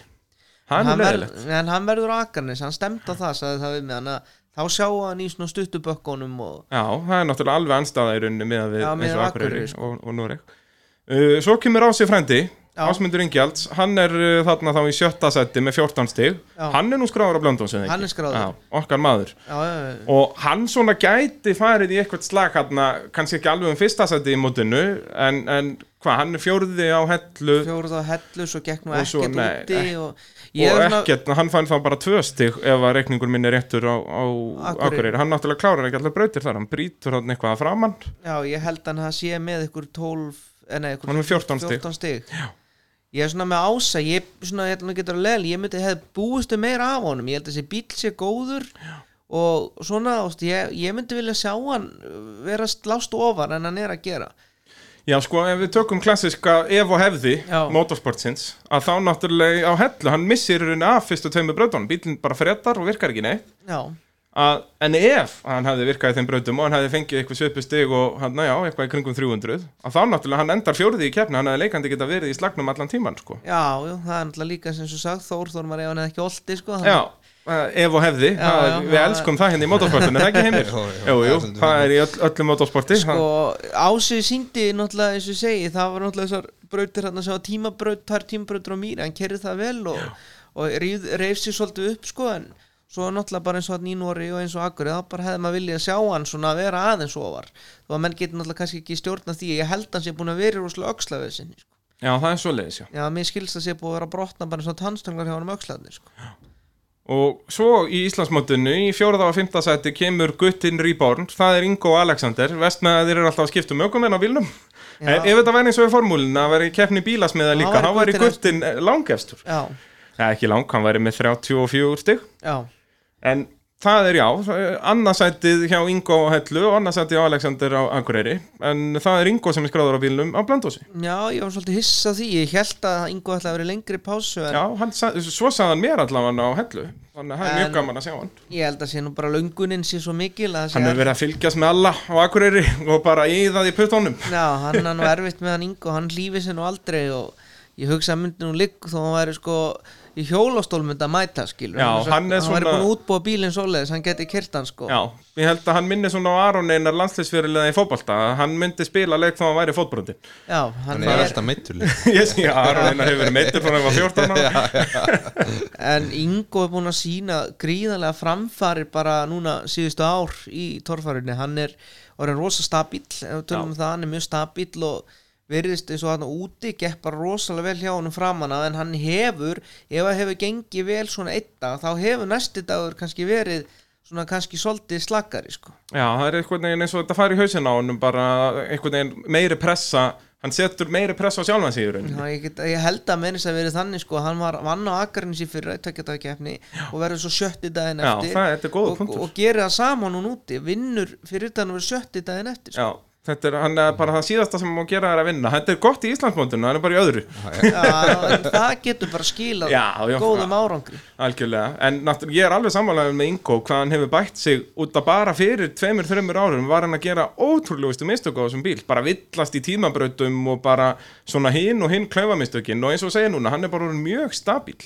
Hann hann, verð, en hann verður á Akarnis, hann stemt á það það að þá sjá hann í svona stuttubökkunum og Já, það er náttúrulega alveg anstæða í rauninni með við Já, eins og Akureyri sko. og, og Noreg uh, Svo kemur Ási frændi Já. Ásmundur Ingjalds, hann er uh, þarna þá í sjötta seti með 14 stig Já. Hann er nú skráður á blöndónsið Hann er skráður. Já, okkar maður já, já, já. Og hann svona gæti farið í eitthvað slag hann kannski ekki alveg um fyrsta seti í mótinu en, en hvað, hann er fjórði á hellu fjóruð á hellu svo gekk nú Og svo, ekkert nei, úti ek- og ég og er svona ekkert, hann fann þá bara tvö stig ef að reikningur minn er réttur á, á Akureyri. Akureyri, hann náttúrulega klárar ekki allir brautir þar, hann brýtur hann eitthvað að framann já, ég held að hann sé með ykkur 12 eh, nei, ykkur Hann er með 14 stig. 14 stig. Ég er svona með ása ég, svona, ég, leil, ég myndi hef búistu meira af honum, ég held að þessi bíl sé góður og svona ást, ég, ég myndi vilja sjá hann uh, vera slást ofar en hann er að gera. Já, sko, ef við tökum klassiska ef og hefði motorsportsins að þá náttúrulega á hellu, hann missir af fyrstu tveimur brautunum, bílinn bara fréttar og virkar ekki neitt. Já, að, en ef hann hefði virkað í þeim brautum og hann hefði fengið eitthvað svipu stig og hann, já, eitthvað í kringum 300 að þá náttúrulega hann endar fjórði í keppni hann hefði leikandi geta verið í slagnum allan tíman sko. já, já, það er náttúrulega líka sem svo sagt Þór Þórmar ef hann hefði ekki olti sko, Já, eh, ef og hefði Já, það, já, við elskum það hérna í motorsportinu, er það ekki heimir? Jú, jú, jú, jú, það er er í öll, öllu motorsporti sko, Ási síndi náttúrulega eins og segi, það var náttúrulega á en svo náttúrulega bara eins og hann í Nóri og eins og Akkur þá bara hefði maður viljað sjá hann svona að vera aðeins ofar þó að menn getur náttúrulega kannski ekki stjórna því ég held hann sé búin að vera rosalega öxla við sinni sko. Já, það er svo leiðis, já já, mér skilst að sé búin að vera að brotna bara eins og tannstöngar hjá hann um öxlaðni sko. Og svo í Íslandsmótinu, í fjóraða og fymta sæti kemur Guttin Reborn, það er Ingo Alexander, vestmeðaðir eru alltaf að skipta um ökumenn á bílnum. Já. Ef, þetta væri eins og í formúlinu, að væri keppni bílasmiða líka, þá væri Guttin eh, langestur. já, Já, ekki lang, hann væri með 34 stig. já, En það er já, annarsætið hjá Ingo á Hellu og annarsætið á Alexander á Akureyri. En það er Ingo sem er skráður á bílnum á Blöndósi. já, ég var svolítið hissa á því ég held að Ingo ætlaði að vera lengri pásu en Já, hann, svo sagði hann mér allavega á Hellu. Þannig að það er mjög gaman að sjá hann. ég held að sé nú bara löngunin sé svo mikil Hann hefur verið að fylgjast með alla á Akureyri og bara í það í puttónum. Já, hann er nú erfitt með hann Ingo hann hlífi væri í hjólastól myndi að mæta skilur Já, hann, hann hann væri svona- búin að útbúa bílinn svoleiðis, hann geti kyrt hann sko. Já, ég held að hann minni svona á Aron Einar landsliðsfyrirlega í fótbolta að hann myndi spila leik þá hann væri fótbroti Já, hann Hann er alltaf meittur að Aron Einar hefur verið meittur frá hann var 14 ára en Ingo er búin að sína gríðarlega framfari bara núna síðustu ár í torfærunni. Hann er orðin rosa stabíl ef við tölum um það, hann er mjög stabíl og veriðist eins og hann úti gekk bara rosalega vel hjá honum framan af en hann hefur, ef það hefur gengið vel svona einn dag, þá hefur næsti dagur kannski verið svona kannski svolítið slakari sko. Já, það er einhvern veginn eins og þetta fari í hausin á honum bara einhvern veginn meiri pressa hann setur meiri pressa á sjálfan sig Já, ég, get, ég held að meðins að verið þannig sko, hann var vann á Akarins í fyrra tökjadagkeppni og verður svo sjötti daginn Já, eftir það er góða og, punktur. og gerir það saman hún úti vinnur fyrir utan að vera sjötti daginn eftir sko. Já, þetta er hann bara það síðasta sem má gera er að vinna. Þetta er gott í Íslandsmóndinu, hann er bara í öðru. Já, það getur bara skilað Já, já, góðum árangri. Algjörlega, en náttúrulega ég er alveg sammálaður með Ingo hvað hann hefur bætt sig út að bara fyrir tveimur, þreimur árum var hann að gera ótrúlegustu mistöku á þessum bíl. Bara villast í tímabrautum og bara svona hinn og hinn klaufamistökin. Og eins og segja núna, hann er bara mjög stabíl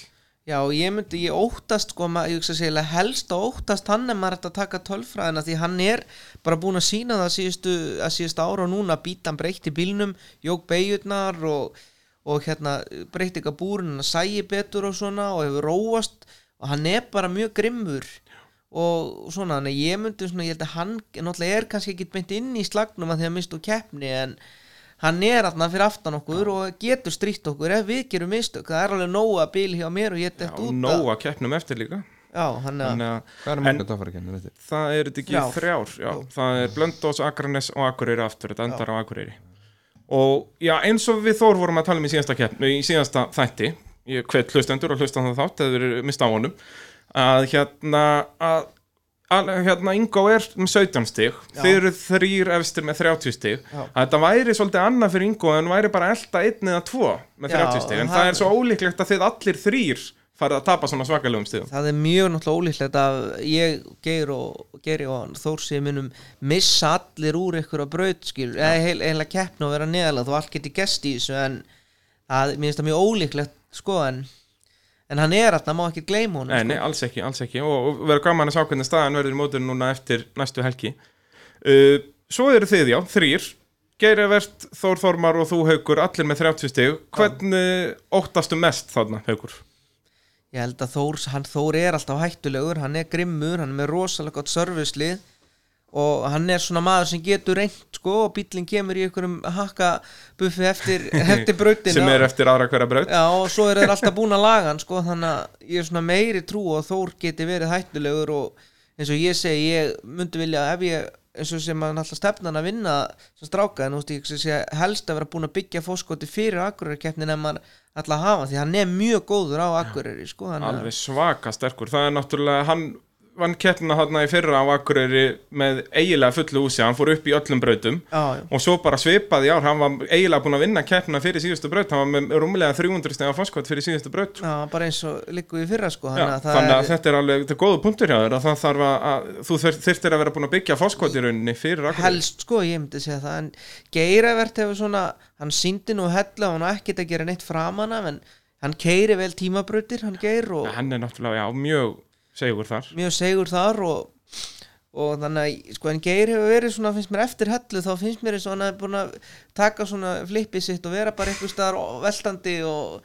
Já, ég myndi, ég óttast sko, ég hugsa sér helst að óttast hann er maður hægt að taka tölfræðina því hann er bara búin að sína það síðustu, að síðustu ára og núna býta hann breytti bílnum, jók beigjurnar og, og hérna breytti eitthvað búrin, hann sægi betur og svona og hefur róast og hann er bara mjög grimmur og svona, þannig að ég myndi svona, ég held að hann náttúrulega er kannski ekki beint inn í slagnum að því að mistu keppni en hann er þarna fyrir aftan okkur og getur strítt okkur ef við gerum mistök. Það er alveg nóga bíl hjá mér og ég Já, dett út að- nóg að keppnum eftir líka. Já, hann er Þannig að er það eru þetta ekki Þrjár. þrjár, já, Jú. það er Blöndós, Akranes og Akureyri aftur, þetta endar á Akureyri. Og já, eins og við Þór vorum að tala um í síðasta keppni, í síðasta þætti ég hvet hlustendur og hlustan það þátt eða við mista á honum að hérna að hérna Ingo er með 17 stig. Já. þeir eru þrýr efstir með 30 stig. Já. að þetta væri svolítið annað fyrir Ingo en væri bara elda einn eða tvo með Já, 30 stig. En það er svo ólíklegt að þið allir þrýr farið að tapa svona svakalegum stigum. Það er mjög náttúrulega ólíklegt að ég, Geir og Geiri og Þórsi munum missa allir úr ykkur á braut eða heil, heila keppna og vera neðalega þó allt geti gest í þessu en það, mér finnst það mjög ólíklegt sko en, en hann er að má ekki gleyma honum Nei, sko. nei, alls ekki, alls ekki. Og, og verður gaman að sjá hvernig staðan verður í mótur núna eftir næstu helgi. Uh, Svo eru þið, já, þrýr Geirivert, Þór Þormar og þú Haukur allir með 30 stig. Hvernig óttastu mest þarna, Haukur? Ég held að Þór, hann Þór er alltaf hættulegur, hann er grimmur, hann er með rosalega gott servicelið og hann er svona maður sem getur reynt sko og bílinn kemur í einhverjum hakka buffi eftir, eftir brautina. Sem er eftir aðra hverja braut. Já og svo er þeir alltaf búin að laga hann sko þannig að ég er svona meiri trú að Þór geti verið hættulegur og eins og ég segi, ég myndi vilja ef ég, eins og sem að alltaf stefnan að vinna sem stráka, en þú veist ég helst að vera búin að byggja fóskoti fyrir Akureyri-keppnin ef maður alltaf hafa því hann er mjög góður á Akureyri sko Alveg svaka sterkur. Það er náttúrulega, hann vann keppna þarna í fyrra á Akureyri með eiginlega fullu húsi, hann fór upp í öllum brautum. Já, já. og svo bara svipaði ár, hann var eiginlega búin að vinna keppna fyrir síðustu braut, hann var með rúmlega 300 steg á fórskot fyrir síðustu braut Já, bara eins og líku í fyrra sko Já, þannig að það þannig að er, þetta er alveg, þetta er góða punktur hjá þér að það þarf að, þú þyrftir að vera búin að byggja fórskot í rauninni fyrir Akureyri. Helst sko, ég myndi segja það en Geiravert hefur svona hann síndi nú hella og hann ekkert að gera neitt framan af en hann keiri vel tímabrautir hann geir og Hann er náttúrulega, já, mjög segur þar. Mjög segur þar og, og þannig að sko en Geir hefur verið svona finnst mér eftir hellu þá finnst mér eins og hann hefur búin að taka svona flippið sitt og vera bara eitthvað staðar veltandi og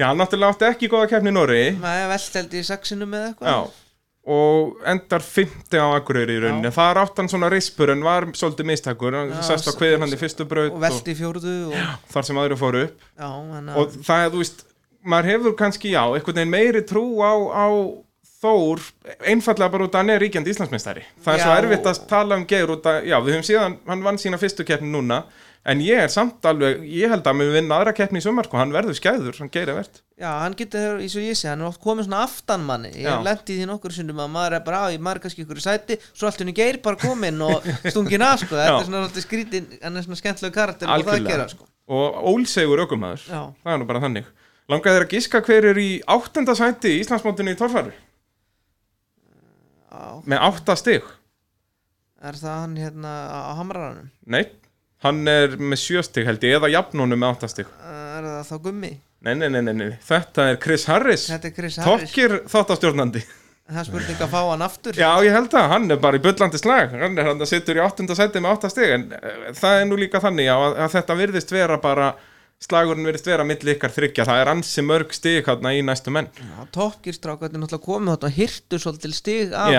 Já, hann náttúrulega átti ekki góða keppni í maður velteldi í sexinum eða eitthvað. Já, og endar 50 á Akureyri í rauninni. Það er átt hann svona rispur en var svolítið mistakur Já, sest á kviðin hann í fyrstu braut og velti í já, þar sem aðri fóru upp. Þannig og að það er, þú veist, maður hefur kannski, já, einhvern veginn meiri trú á, á Þór, einfallega bara út að hann er ríkjandi Íslandsmeistari. Það er svo Já. erfitt að tala um Geir út að, já, við höfum síðan, hann vann sína fyrstu keppni núna, en ég er samt alveg, ég held að mér vinna aðra keppni í sumar, sko, hann verður skæður, hann Geir er verðt. Já, hann getur, eins og ég sé, hann er oft komið svona aftan manni Ég hef lent í því nokkur sinnum að maður er bara á, er kannski ykkur í sæti Svo allt henni geir bara kominn og stungin af, sko Þetta er svona alltaf skrítin, hann er svona skemmtilegu karakter og það að Algjörlega. gera, sko Og það nú bara þannig. Langaði þér að giska hver er í áttunda sæti í Íslandsmótinu í torfæru? Með átta stig? er það hann hérna á hamraranum? Nei, hann er með sjö stig held ég, eða jafnónu með átta stig. Er það þá gummi? Nei, nei, nei, nei, þetta er Chris Harris, Þetta er Chris Harris tokkir þáttastjórnandi. Það er spurning að fá hann aftur Já, ég held að hann er bara í bullandi slag hann er hann sittur í áttunda seti með átta stig en uh, það er nú líka þannig að, að þetta virðist vera bara slagurinn virðist vera milli ykkar þryggja það er ansi mörg stig hérna í næstu menn. Þetta er náttúrulega komið þarna hirtu svolítil stig af.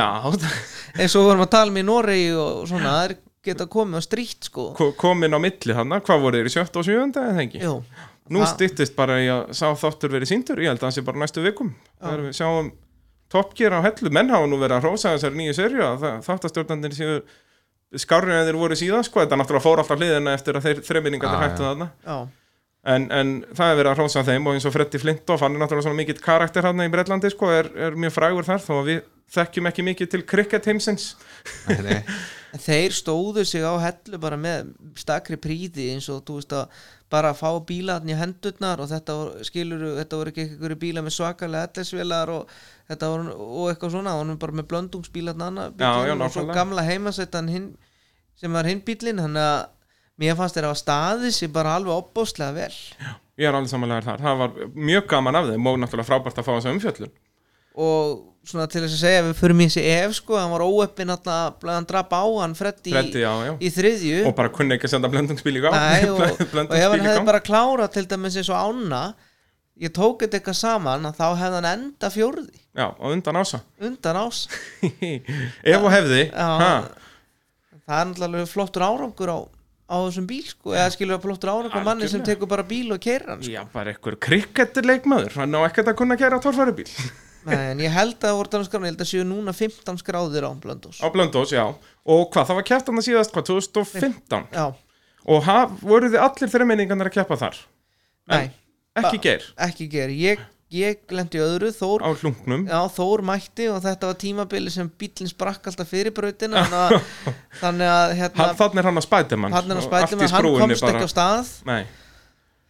Eins og við vorum að tala um í Noregi og svona, það er geta komið á strýtt sko. Ko- komin á milli hann hvað voru þeir í sjötta og sjöunda eða ekki? Jú, Nú Það- styttist bara í að sá þáttur verið síndur ég held að hann sé bara næstu vikum. Þegar við sjáum toppgjör á hellu. Menn hafa nú verið að hrósa þessari nýju serju að það- þáttastjórnandir séu skárri en þeir voru síðan sko, þetta náttúrulega fór alltaf hliðina eftir að þeir þreminningar hættu þarna. Já, en, en það er verið að hrósa þeim og eins og Freddy Flintoff, hann er náttúrulega svona mikill karakter hann í Breitlandi sko, er, er mjög frægur þar þó að við þekkjum ekki mikið til cricket heimsins Nei, nei. En þeir stóðu sig á hellu bara með stakri príði eins og þú veist að bara fá bílarni í hendurnar og þetta voru, skilur, þetta voru ekki einhverju bílar með svakalega LS-vélar og þetta voru, og eitthvað svona, hann bara með Já, já, bílinn og svo gamla heimasettan hinn sem var hinn bílinn, þannig að mér fannst þeir að staðið sér bara alveg opbóðslega vel. Ég er alveg samanlegar þar, það var mjög gaman af þeim og náttúrulega frábært að fá þessa umfjöllun. Og svona til þess að segja við fyrir mér þessi ef sko, hann var óeppin alltaf, hann drap á hann Freddi, Freddy, já, já. í þriðju. Og bara kunni ekki að senda blöndungsbíl í gang. Nei, og, og ef hann hefði bara klárað til dæmis eins og ána ég tók þetta eitthvað saman að þá hefði hann enda fjórði. Já, á undan ása. Undan ás Ef og hefði Já, það er náttúrulega flottur árangur á, á þessum bíl sko, eða skilur að flottur árangur á manni sem tekur bara bíl og keirir hann sko. Já, bara einhver krikettir leikmaður Hann á ekkert að kunna gera torfærubíl Nei, en ég held að skrána, ég held að séu núna 15 skráðir á Blöndós Á Blöndós, já. Og hvað, það var hann að síðast, hvað, 2015 Já, Og haf, voru þið allir þeirra meiningarnir að keppa þar? Nei, Ekki Ba- geir ekki ger ég, ég lendi öðru, Þór á hlungnum. Já, Þór mætti og þetta var tímabili sem bílinn sprakk alltaf fyrir brautina þannig að, hérna, Hann, þannig er hann að spætumann hann er að spæta með, hann komst ekki á stað. Nei.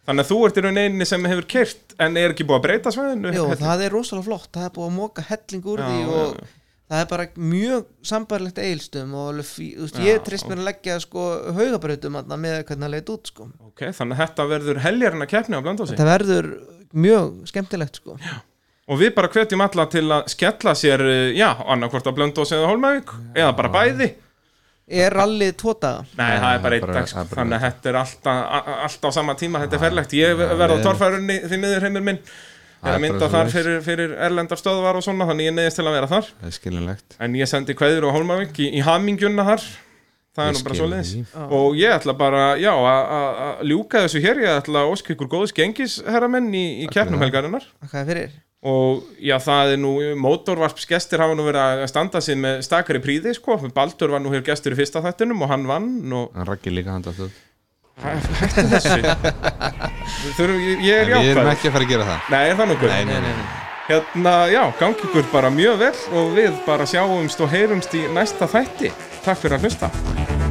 Þannig að þú ert í raun eini sem hefur kyrt En er ekki búið að breyta svæðinu? Jú, það er rosalega flott, það er búið að móka helling úr Já, því já, og já. Það er bara mjög sambærlegt eilstum og alveg fí, Já, ég trist mér að leggja sko haugabrautum þarna með hvernig það leit út sko. Ok, þannig að þetta verður heljarinn að keppni á Blöndósi þetta verður mjög skemmtilegt sko. Og við bara hvetjum alla til að skella sér eh, Já, annarkvort á Blöndósi eða Hólmavík Eða bara bæði. Er rallið tvo daga? Nei, það er bara einn dag Þannig að þetta er alltaf, alltaf á sama tíma Þetta er ferlegt. Ég verð á torfærunni því miður heimur minn Það að mynda þar fyrir, fyrir erlendar stöðvar og svona Þannig ég neyðist til að vera þar. Það er skilinlegt En ég sendi kveður á Hólmavík í, í hamingjuna þar. Það er nú bara svo leiðis. Og ég ætla bara, já, að- að að ljúka þessu hér. Ég ætla að óska ykkur góðs gengis herramenn í, í keppnum helgarinnar. Hvað er fyrir? Og já, það er nú, mótorvarpsgestir hafa nú verið að standa sig með stakari príði, sko. Baldur var nú hér gestur í fyrsta þættinum og hann vann og hann rakki líka handa alltaf hættu þessu. Þurfum, ég, ég er við erum ekki að fara að gera það Nei, er það nokkuð? Nei, nei, nei. Hérna, já, gangi ykkur bara mjög vel og við bara sjáumst og heyrumst í næsta þætti. Takk fyrir að hlusta.